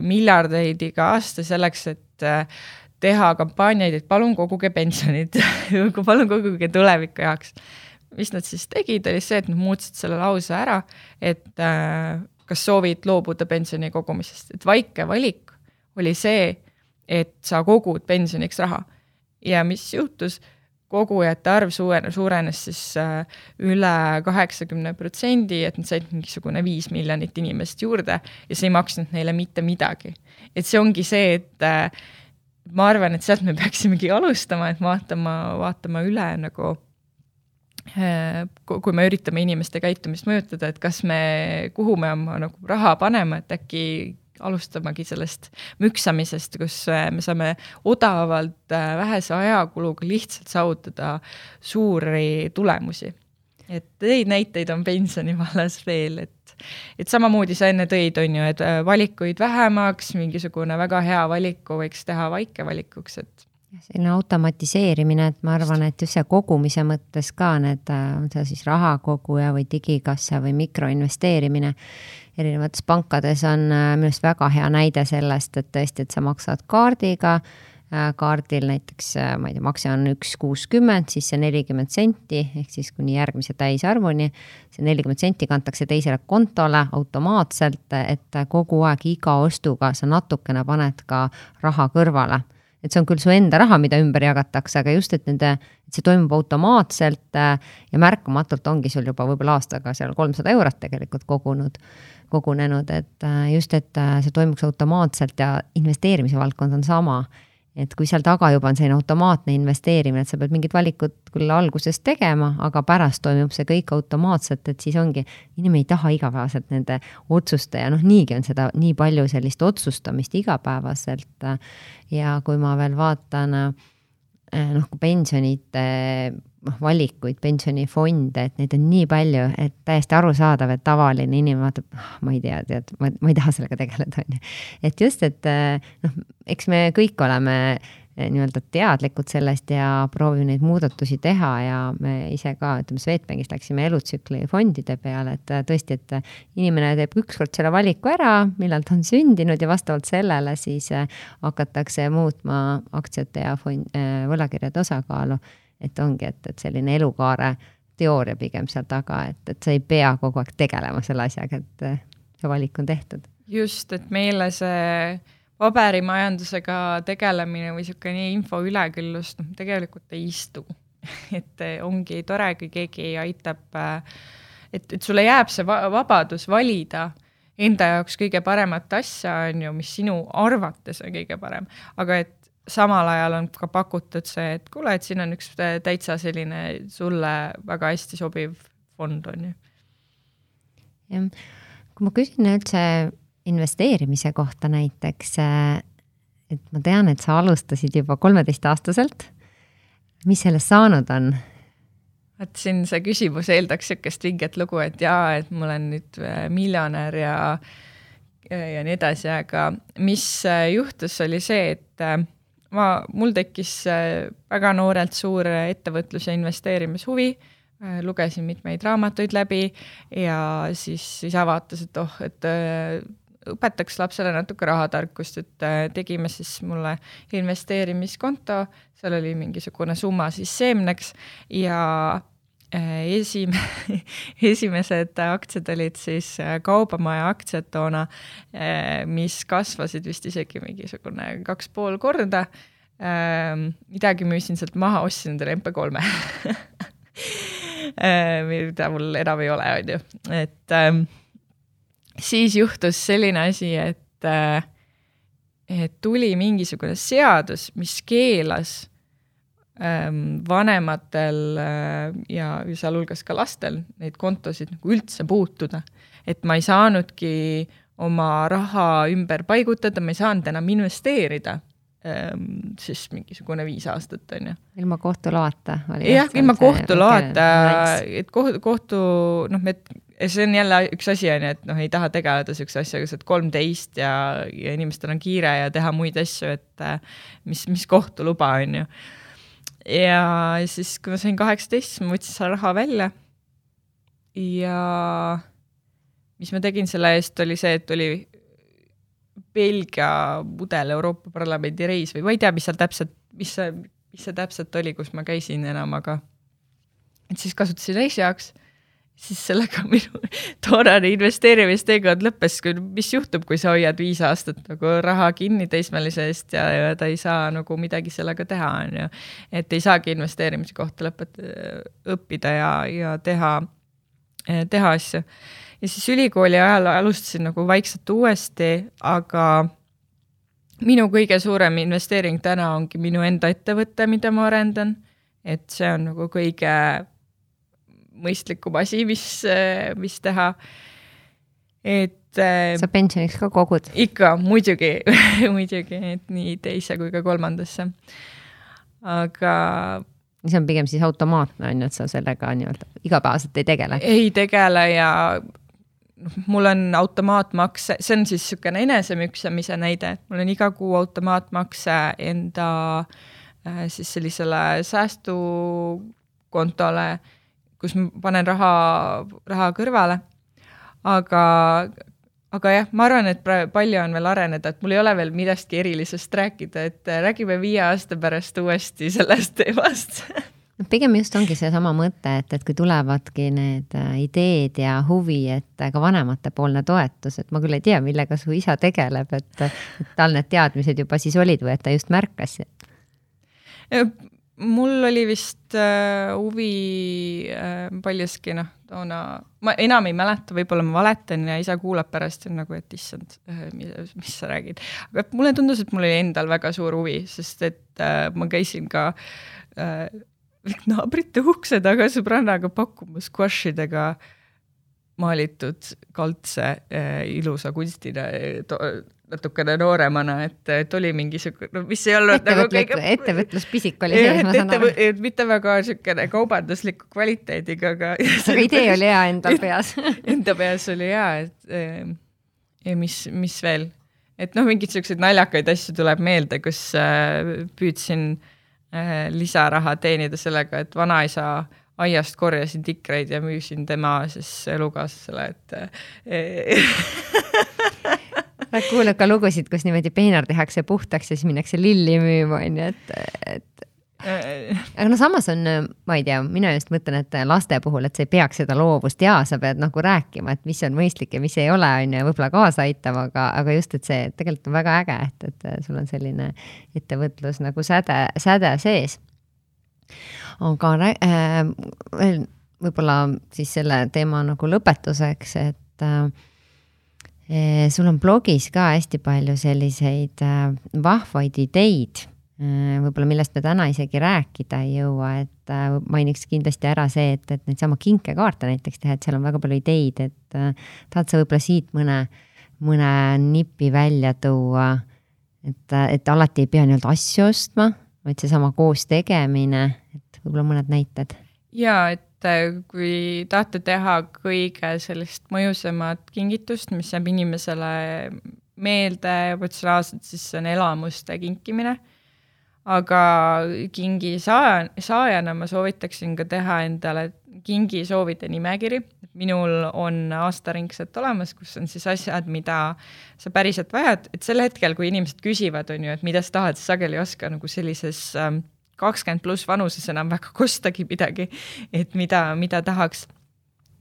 Speaker 4: miljardeid iga aasta selleks, et äh, teha kampaaniaid, et palun koguge pensionid *laughs* palun koguge tuleviku jaoks. mis nad siis tegid, oli see, et nad muutsid selle lause ära, et kas soovid loobuda pensioni kogumisest, et väike valik oli see, et sa kogud pensioniks raha. ja mis juhtus, kogujate arv suure, suurenes siis äh, üle kaheksakümne protsendi, et nad said mingisugune viis miljonit inimest juurde ja see ei maksnud neile mitte midagi. et see ongi see, et äh, ma arvan, et sealt me peaksimegi alustama, et vaatama, vaatama üle nagu kui me üritame inimeste käitumist mõjutada, et kas me, kuhu me oma nagu raha paneme, et äkki alustamagi sellest müksamisest, kus äh, me saame odavalt äh, vähese ajakuluga lihtsalt saavutada suuri tulemusi. et neid näiteid on pensioni vallas veel, et, et samamoodi sa enne tõid, on ju, et äh, valikuid vähemaks, mingisugune väga hea valiku võiks teha vaikevalikuks, et
Speaker 3: selline automatiseerimine, et ma arvan, et just see kogumise mõttes ka need, on see siis rahakoguja või digikassa või mikroinvesteerimine, erinevates pankades on äh, minu arust väga hea näide sellest, et tõesti, et sa maksad kaardiga, äh, kaardil näiteks, äh, ma ei tea, makse on üks kuuskümmend, siis see nelikümmend senti ehk siis kuni järgmise täisarvuni. see nelikümmend senti kantakse teisele kontole automaatselt, et kogu aeg iga ostuga sa natukene paned ka raha kõrvale et see on küll su enda raha, mida ümber jagatakse, aga just, et nende, et see toimub automaatselt ja märkamatult ongi sul juba võib-olla aastaga seal kolmsada eurot tegelikult kogunud kogunenud, et äh, just, et äh, see toimuks automaatselt ja investeerimise valdkond on sama. Et kui seal taga juba on selline automaatne investeerimine, et sa pead mingid valikud küll alguses tegema, aga pärast toimub see kõik automaatselt, et siis ongi, inimene ei taha igapäevaselt nende otsuste ja noh, niigi on seda nii palju sellist otsustamist igapäevaselt. ja kui ma veel vaatan noh, pensionite noh, valikuid, pensionifonde, et neid on nii palju, et täiesti arusaadav, et tavaline inimene vaatab, ah, ma ei tea, tead, ma, ma ei taha sellega tegeleda, on ju. et just, et eh, noh, eks me kõik oleme eh, nii-öelda teadlikud sellest ja proovime neid muudatusi teha ja me ise ka, ütleme, Swedbankist läksime elutsükli fondide peale, et eh, tõesti, et inimene teeb ükskord selle valiku ära, millal ta on sündinud ja vastavalt sellele siis hakatakse muutma aktsiate ja fond, võlakirjade osakaalu et ongi, et, et selline elukaare teooria pigem seal taga, et, et sa ei pea kogu aeg tegelema selle asjaga, et see valik on tehtud.
Speaker 4: just, et meile see paberimajandusega tegelemine või niisugune info üleküllus, noh, tegelikult ei istu *laughs* et ongi tore, kui keegi aitab, et, et sulle jääb see va vabadus valida enda jaoks kõige paremat asja, on ju, mis sinu arvates on kõige parem, aga et samal ajal on ka pakutud see, et kuule, et siin on üks täitsa selline sulle väga hästi sobiv fond, on ju.
Speaker 3: jah, kui ma küsin üldse investeerimise kohta näiteks, et ma tean, et sa alustasid juba kolmeteistaastaselt. mis sellest saanud on?
Speaker 4: vot siin see küsimus eeldaks niisugust vinget lugu, et jaa, et ma olen nüüd äh, miljonär ja ja nii edasi, aga mis äh, juhtus, oli see, et äh, ma, mul tekkis äh, väga noorelt suur ettevõtlus- ja investeerimishuvi, äh, lugesin mitmeid raamatuid läbi ja siis isa vaatas, et oh, et äh, õpetaks lapsele natuke rahatarkust, et tegime siis mulle investeerimiskonto, seal oli mingisugune summa siis seemneks ja esim-, *laughs* esimesed aktsiad olid siis Kaubamaja aktsiad toona, mis kasvasid vist isegi mingisugune kaks pool korda. midagi müüsin sealt maha, ostsin endale MP3-e *laughs* mida mul enam ei ole, on ju, et ähm, siis juhtus selline asi, et äh, et tuli mingisugune seadus, mis keelas Ähm, vanematel äh, ja sealhulgas ka lastel neid kontosid nagu üldse puutuda. et ma ei saanudki oma raha ümber paigutada, ma ei saanud enam investeerida ähm, siis mingisugune viis aastat, on ju.
Speaker 3: ilma kohtu loata?
Speaker 4: jah, ilma kohtu loata, et kohtu, kohtu noh, me, see on jälle üks asi, on ju, et noh, ei taha tegeleda niisuguse asjaga, sa oled kolmteist ja, ja inimestel on kiire ja teha muid asju, et mis, mis kohtu luba, on ju ja siis, kui ma sain kaheksateist, siis ma võtsin selle raha välja. ja mis ma tegin selle eest, oli see, et oli Belgia mudel Euroopa Parlamendi reis või ma ei tea, mis seal täpselt, mis see, mis see täpselt oli, kus ma käisin enam, aga et siis kasutasin reisi jaoks siis sellega *laughs* minu toonane investeerimisteekond lõppes, mis juhtub, kui sa hoiad viis aastat nagu raha kinni teismelise eest ja, ja ta ei saa nagu midagi sellega teha, on ju. et ei saagi investeerimise kohta lõpet-, õppida ja, ja teha, teha asju. ja siis ülikooli ajal alustasin nagu vaikselt uuesti, aga minu kõige suurem investeering täna ongi minu enda ettevõte, mida ma arendan. et see on nagu kõige mõistlikum asi, mis, mis teha. et äh,
Speaker 3: sa pensioniks ka kogud?
Speaker 4: ikka, muidugi *laughs* muidugi, et nii teise kui ka kolmandasse. aga
Speaker 3: see on pigem siis automaatne on ju, et sa sellega nii-öelda igapäevaselt ei tegele?
Speaker 4: ei tegele ja mul on automaatmakse, see on siis niisugune enesemüksamise näide, mul on iga kuu automaatmakse enda äh, siis sellisele säästukontole, kus ma panen raha, raha kõrvale. aga, aga jah, ma arvan, et palju on veel areneda, et mul ei ole veel millestki erilisest rääkida, et räägime viie aasta pärast uuesti sellest teemast
Speaker 3: noh, pigem just ongi seesama mõte, et, et kui tulevadki need äh, ideed ja huvi, et ka vanematepoolne toetus, et ma küll ei tea, millega su isa tegeleb, et tal need teadmised juba siis olid või et ta just märkas?
Speaker 4: Mul oli vist äh, huvi äh, paljuski noh, toona, ma enam ei mäleta, võib-olla ma valetan ja isa kuulab pärast ja on nagu, et issand äh,, mis, mis sa räägid. aga mulle tundus, et mul oli endal väga suur huvi, sest et äh, ma käisin ka äh, naabrite ukse taga sõbrannaga pakkumas squashidega maalitud kaldse äh, ilusa kunstina äh, natukene nooremana, et, et oli mingi sihuke, no mis ei olnud
Speaker 3: nagu kõige. ettevõtluspisik oli sees, ma saan aru.
Speaker 4: mitte väga siukene kaubandusliku kvaliteediga, aga.
Speaker 3: aga idee oli hea endal peas *laughs*
Speaker 4: Enda peas oli hea, et äh, ja mis, mis veel, et noh, mingeid siukseid naljakaid asju tuleb meelde, kus äh, püüdsin Äh, lisaraha teenida sellega, et vanaisa aiast korjasin tikreid ja müüsin tema siis elukaaslasele, et *laughs*
Speaker 3: oled kuulnud ka lugusid, kus niimoodi peenar tehakse puhtaks ja siis minnakse lilli müüma, on ju, et, et aga no samas on, ma ei tea, mina just mõtlen, et laste puhul, et sa ei peaks seda loovust ja sa pead nagu rääkima, et mis on mõistlik ja mis ei ole, on ju, võib-olla kaasa aitama, aga, aga just, et see tegelikult on väga äge, et, et sul on selline ettevõtlus nagu säde, säde sees. aga äh, veel võib-olla siis selle teema nagu lõpetuseks, et äh, sul on blogis ka hästi palju selliseid äh, vahvaid ideid Äh, võib-olla millest me täna isegi rääkida ei jõua, et äh, mainiks kindlasti ära see, et, et neid sama kinkekaarte näiteks teha, et seal on väga palju ideid, et tahad sa võib-olla siit mõne, mõne nipi välja tuua, et, et alati ei pea nii-öelda asju ostma, vaid seesama koos tegemine, et võib-olla mõned näited.
Speaker 4: ja et kui tahate teha kõige sellist mõjusamat kingitust, mis jääb inimesele meelde emotsionaalselt, siis see on elamuste kinkimine aga kingi saaja, saajana ma soovitaksin ka teha endale kingisoovide nimekiri. minul on aastaringselt olemas, kus on siis asjad, mida sa päriselt vajad, et sel hetkel, kui inimesed küsivad, on ju, et mida sa tahad, siis sageli ei oska nagu sellises ähm, kakskümmend pluss vanuses enam väga kostagi midagi, et mida, mida tahaks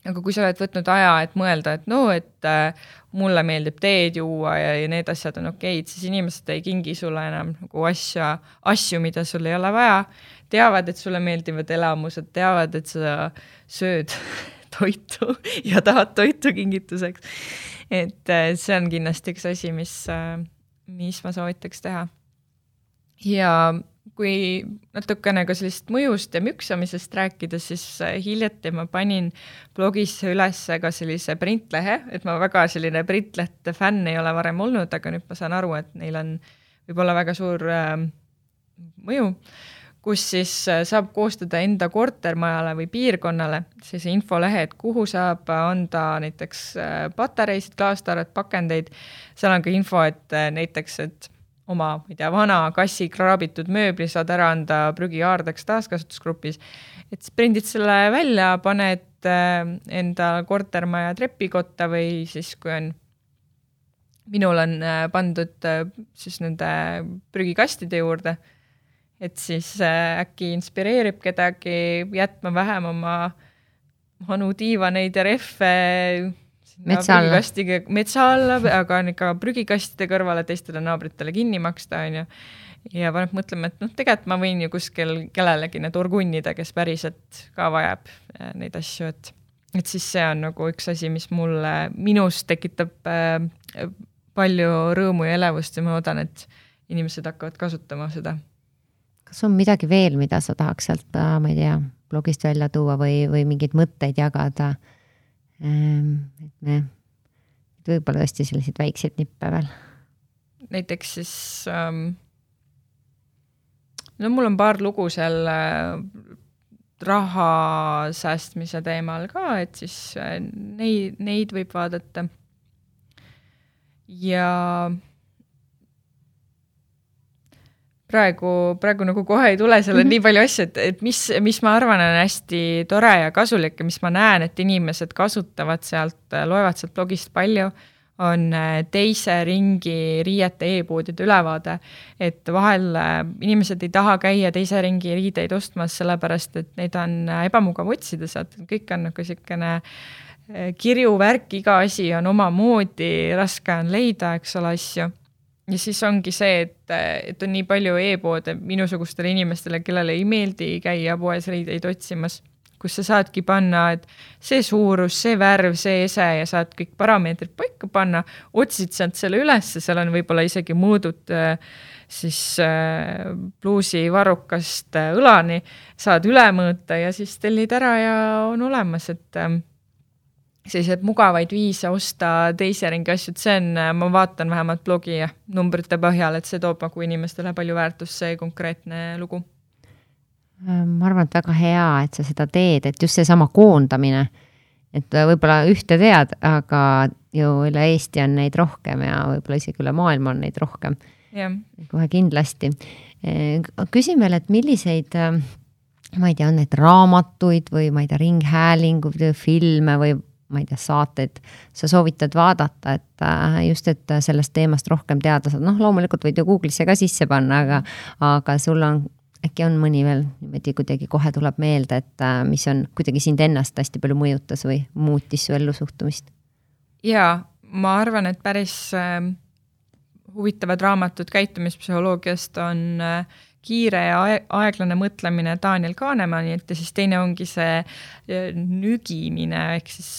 Speaker 4: aga kui sa oled võtnud aja, et mõelda, et no, et äh, mulle meeldib teed juua ja, ja need asjad on okeid, siis inimesed ei kingi sulle enam nagu asja, asju, mida sul ei ole vaja. teavad, et sulle meeldivad elamused, teavad, et sa sööd *laughs* toitu ja tahad toitu kingituseks. et äh, see on kindlasti üks asi, mis äh,, mis ma soovitaks teha. ja kui natukene ka sellisest mõjust ja müksamisest rääkida, siis äh, hiljuti ma panin blogisse üles ka sellise printlehe, et ma väga selline printlehte fänn ei ole varem olnud, aga nüüd ma saan aru, et neil on võib-olla väga suur äh, mõju, kus siis äh, saab koostada enda kortermajale või piirkonnale sellise infolehe, et kuhu saab anda näiteks äh, patareisid, klaastarvet, pakendeid, seal on ka info, et näiteks, et oma, ma ei tea, vana kassi kraabitud mööbli saad ära anda prügiaardeks taaskasutusgrupis. et siis prindid selle välja, paned äh, enda kortermaja trepikotta või siis, kui on, minul on äh, pandud äh, siis nende prügikastide juurde, et siis äkki inspireerib kedagi jätma vähem oma vanu diivaneid ja rehve
Speaker 3: Metsa alla.
Speaker 4: prügikastiga metsa alla, aga ikka prügikastide kõrvale teistele naabritele kinni maksta, on ju. ja paneb mõtlema, et noh, tegelikult ma võin ju kuskil kellelegi need orgunnida, kes päriselt ka vajab äh, neid asju, et et siis see on nagu üks asi, mis mulle, minus tekitab äh, palju rõõmu ja elevust ja ma loodan, et inimesed hakkavad kasutama seda.
Speaker 3: kas on midagi veel, mida sa tahaks sealt, äh, ma ei tea, blogist välja tuua või, või mingeid mõtteid jagada? Ehm, et me, võib-olla tõesti selliseid väikseid nippe veel.
Speaker 4: näiteks siis ähm, no mul on paar lugu seal raha säästmise teemal ka, et siis äh, neid, neid võib vaadata. ja praegu, praegu nagu kohe ei tule selle mm -hmm. nii palju asju, et, et mis, mis ma arvan, on hästi tore ja kasulik ja mis ma näen, et inimesed kasutavad sealt, loevad sealt blogist palju, on äh, teise ringi riiete e-poodide ülevaade. et vahel äh, inimesed ei taha käia teise ringi riideid ostmas, sellepärast et neid on äh, ebamugav otsida sealt, kõik on nagu niisugune kirjuvärk, iga asi on omamoodi, raske on leida, eks ole, asju ja siis ongi see, et, et on nii palju e-poode minusugustele inimestele, kellele ei meeldi käia poes riideid otsimas, kus sa saadki panna, et see suurus, see värv, see ese ja saad kõik parameetrid paika panna, otsid sealt selle ülesse, seal on võib-olla isegi mõõdud siis äh, pluusi varrukast äh, õlani, saad üle mõõta ja siis tellid ära ja on olemas, et selliseid mugavaid viise osta teise ringi asju, et see on, ma vaatan vähemalt blogi numbrite põhjal, et see toob nagu inimestele palju väärtust, see konkreetne lugu.
Speaker 3: ma arvan, et väga hea, et sa seda teed, et just seesama koondamine, et võib-olla ühte tead, aga ju üle Eesti on neid rohkem ja võib-olla isegi üle maailma on neid rohkem. kohe kindlasti. küsin veel, et milliseid ma ei tea, on need raamatuid või ma ei tea, ringhäälinguid või filme või ma ei tea, saateid sa soovitad vaadata, et äh, just, et sellest teemast rohkem teada saada, noh, loomulikult võid ju Google'isse ka sisse panna, aga, aga sul on, äkki on mõni veel niimoodi kuidagi kohe tuleb meelde, et äh, mis on kuidagi sind ennast hästi palju mõjutas või muutis su ellusuhtumist?
Speaker 4: jaa, ma arvan, et päris äh, huvitavad raamatud käitumispsühholoogiast on äh, kiire ja aeglane mõtlemine Daniel Kahnemanilt ja siis teine ongi see äh, nügimine ehk siis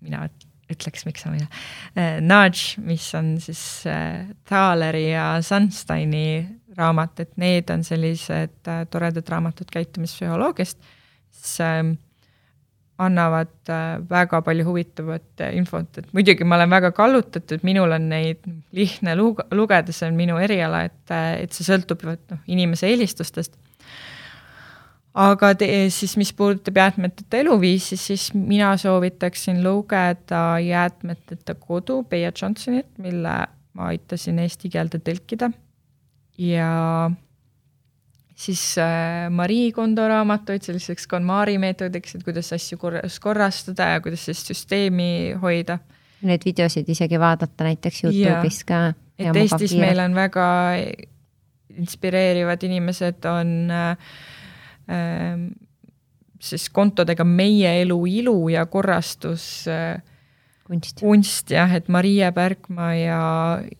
Speaker 4: mina ütleks, miks sa mina, äh, nudge, mis on siis Thaleri ja Sunsteini raamat, et need on sellised toredad raamatud käitumispsühholoogiast, siis annavad äh, väga palju huvitavat äh, infot, et muidugi ma olen väga kallutatud, minul on neid lihtne luge-, lugeda, see on minu eriala, et, äh, et see sõltub noh, inimese eelistustest. aga te, siis, mis puudutab jäätmeteta eluviisi, siis mina soovitaksin lugeda Jäätmeteta kodu Bea Johnsonilt, mille ma aitasin eesti keelde tõlkida ja siis äh, Marie Kondo raamatuid selliseks KonMari meetodiks, et kuidas asju korras, korrastada ja kuidas sellist süsteemi hoida.
Speaker 3: Neid videosid isegi vaadata näiteks Youtube'is ka.
Speaker 4: et Eestis kiire. meil on väga inspireerivad inimesed, on äh, äh, siis kontodega Meie elu ilu ja korrastus äh,
Speaker 3: kunst,
Speaker 4: kunst jah, et Maria Pärkma ja,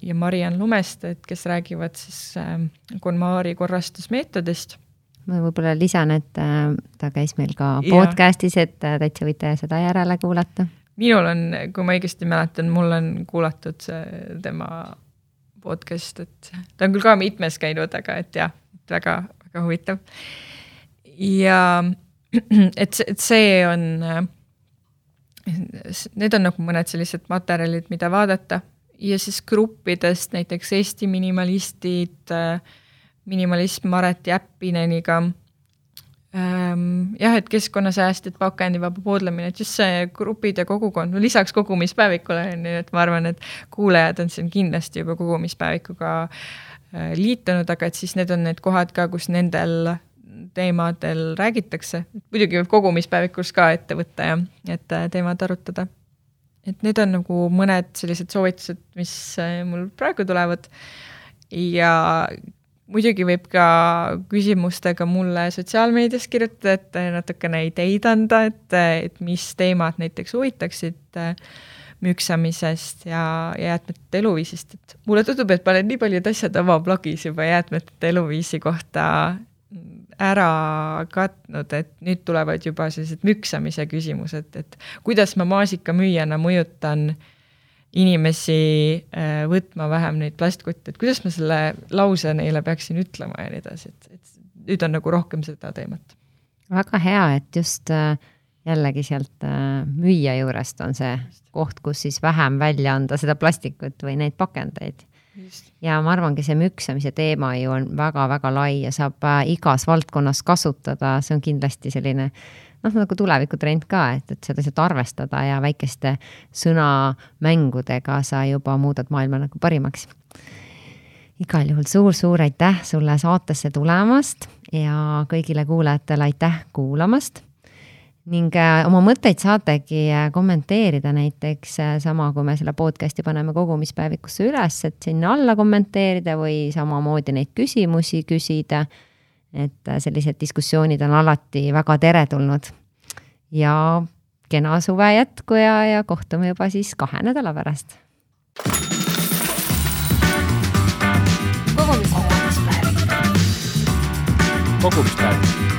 Speaker 4: ja Mariann Lumested, kes räägivad siis äh, KonMari korrastusmeetodist.
Speaker 3: ma võib-olla lisan, et äh, ta käis meil ka podcast'is, et äh, täitsa võite seda järele kuulata.
Speaker 4: minul on, kui ma õigesti mäletan, mul on kuulatud see tema podcast, et ta on küll ka mitmes käinud, aga et jah, et väga, väga huvitav. ja *clears throat* et, et see on äh, need on nagu mõned sellised materjalid, mida vaadata ja siis gruppidest näiteks Eesti minimalistid, äh, minimalism Maret Jäppineniga. Ähm, jah, et keskkonnasäästjad, pakendivaba poodlemine, et just see grupid ja kogukond, no lisaks kogumispäevikule ju, et ma arvan, et kuulajad on siin kindlasti juba kogumispäevikuga äh, liitunud, aga et siis need on need kohad ka, kus nendel teemadel räägitakse, muidugi võib kogumispäevikus ka ette võtta ja et äh, teemad arutada. et need on nagu mõned sellised soovitused, mis äh, mul praegu tulevad. ja muidugi võib ka küsimustega mulle sotsiaalmeedias kirjutada, et natukene ideid anda, et, et mis teemad näiteks huvitaksid äh, müksamisest ja, ja jäätmete eluviisist, et mulle tundub, et ma olen nii paljud asjad oma blogis juba jäätmete eluviisi kohta ära katnud, et nüüd tulevad juba sellised müksamise küsimused, et kuidas ma maasikamüüjana mõjutan inimesi äh, võtma vähem neid plastkotte, et kuidas ma selle lause neile peaksin ütlema ja nii edasi, et, et nüüd on nagu rohkem seda teemat.
Speaker 3: väga hea, et just äh, jällegi sealt äh, müüja juurest on see koht, kus siis vähem välja anda seda plastikut või neid pakendeid ja ma arvangi, see müksamise teema ju on väga-väga lai ja saab äh, igas valdkonnas kasutada, see on kindlasti selline noh, nagu tulevikutrend ka, et, et seda lihtsalt arvestada ja väikeste sõnamängudega sa juba muudad maailma nagu parimaks. igal juhul suur-suur aitäh sulle saatesse tulemast ja kõigile kuulajatele aitäh kuulamast ning äh, oma mõtteid saategi äh, kommenteerida näiteks äh, sama, kui me selle podcast'i paneme kogumispäevikusse üles, et sinna alla kommenteerida või samamoodi neid küsimusi küsida. et sellised diskussioonid on alati väga teretulnud. ja kena suve jätku ja, ja kohtume juba siis kahe nädala pärast.
Speaker 2: kogumispäev.
Speaker 1: kogumispäev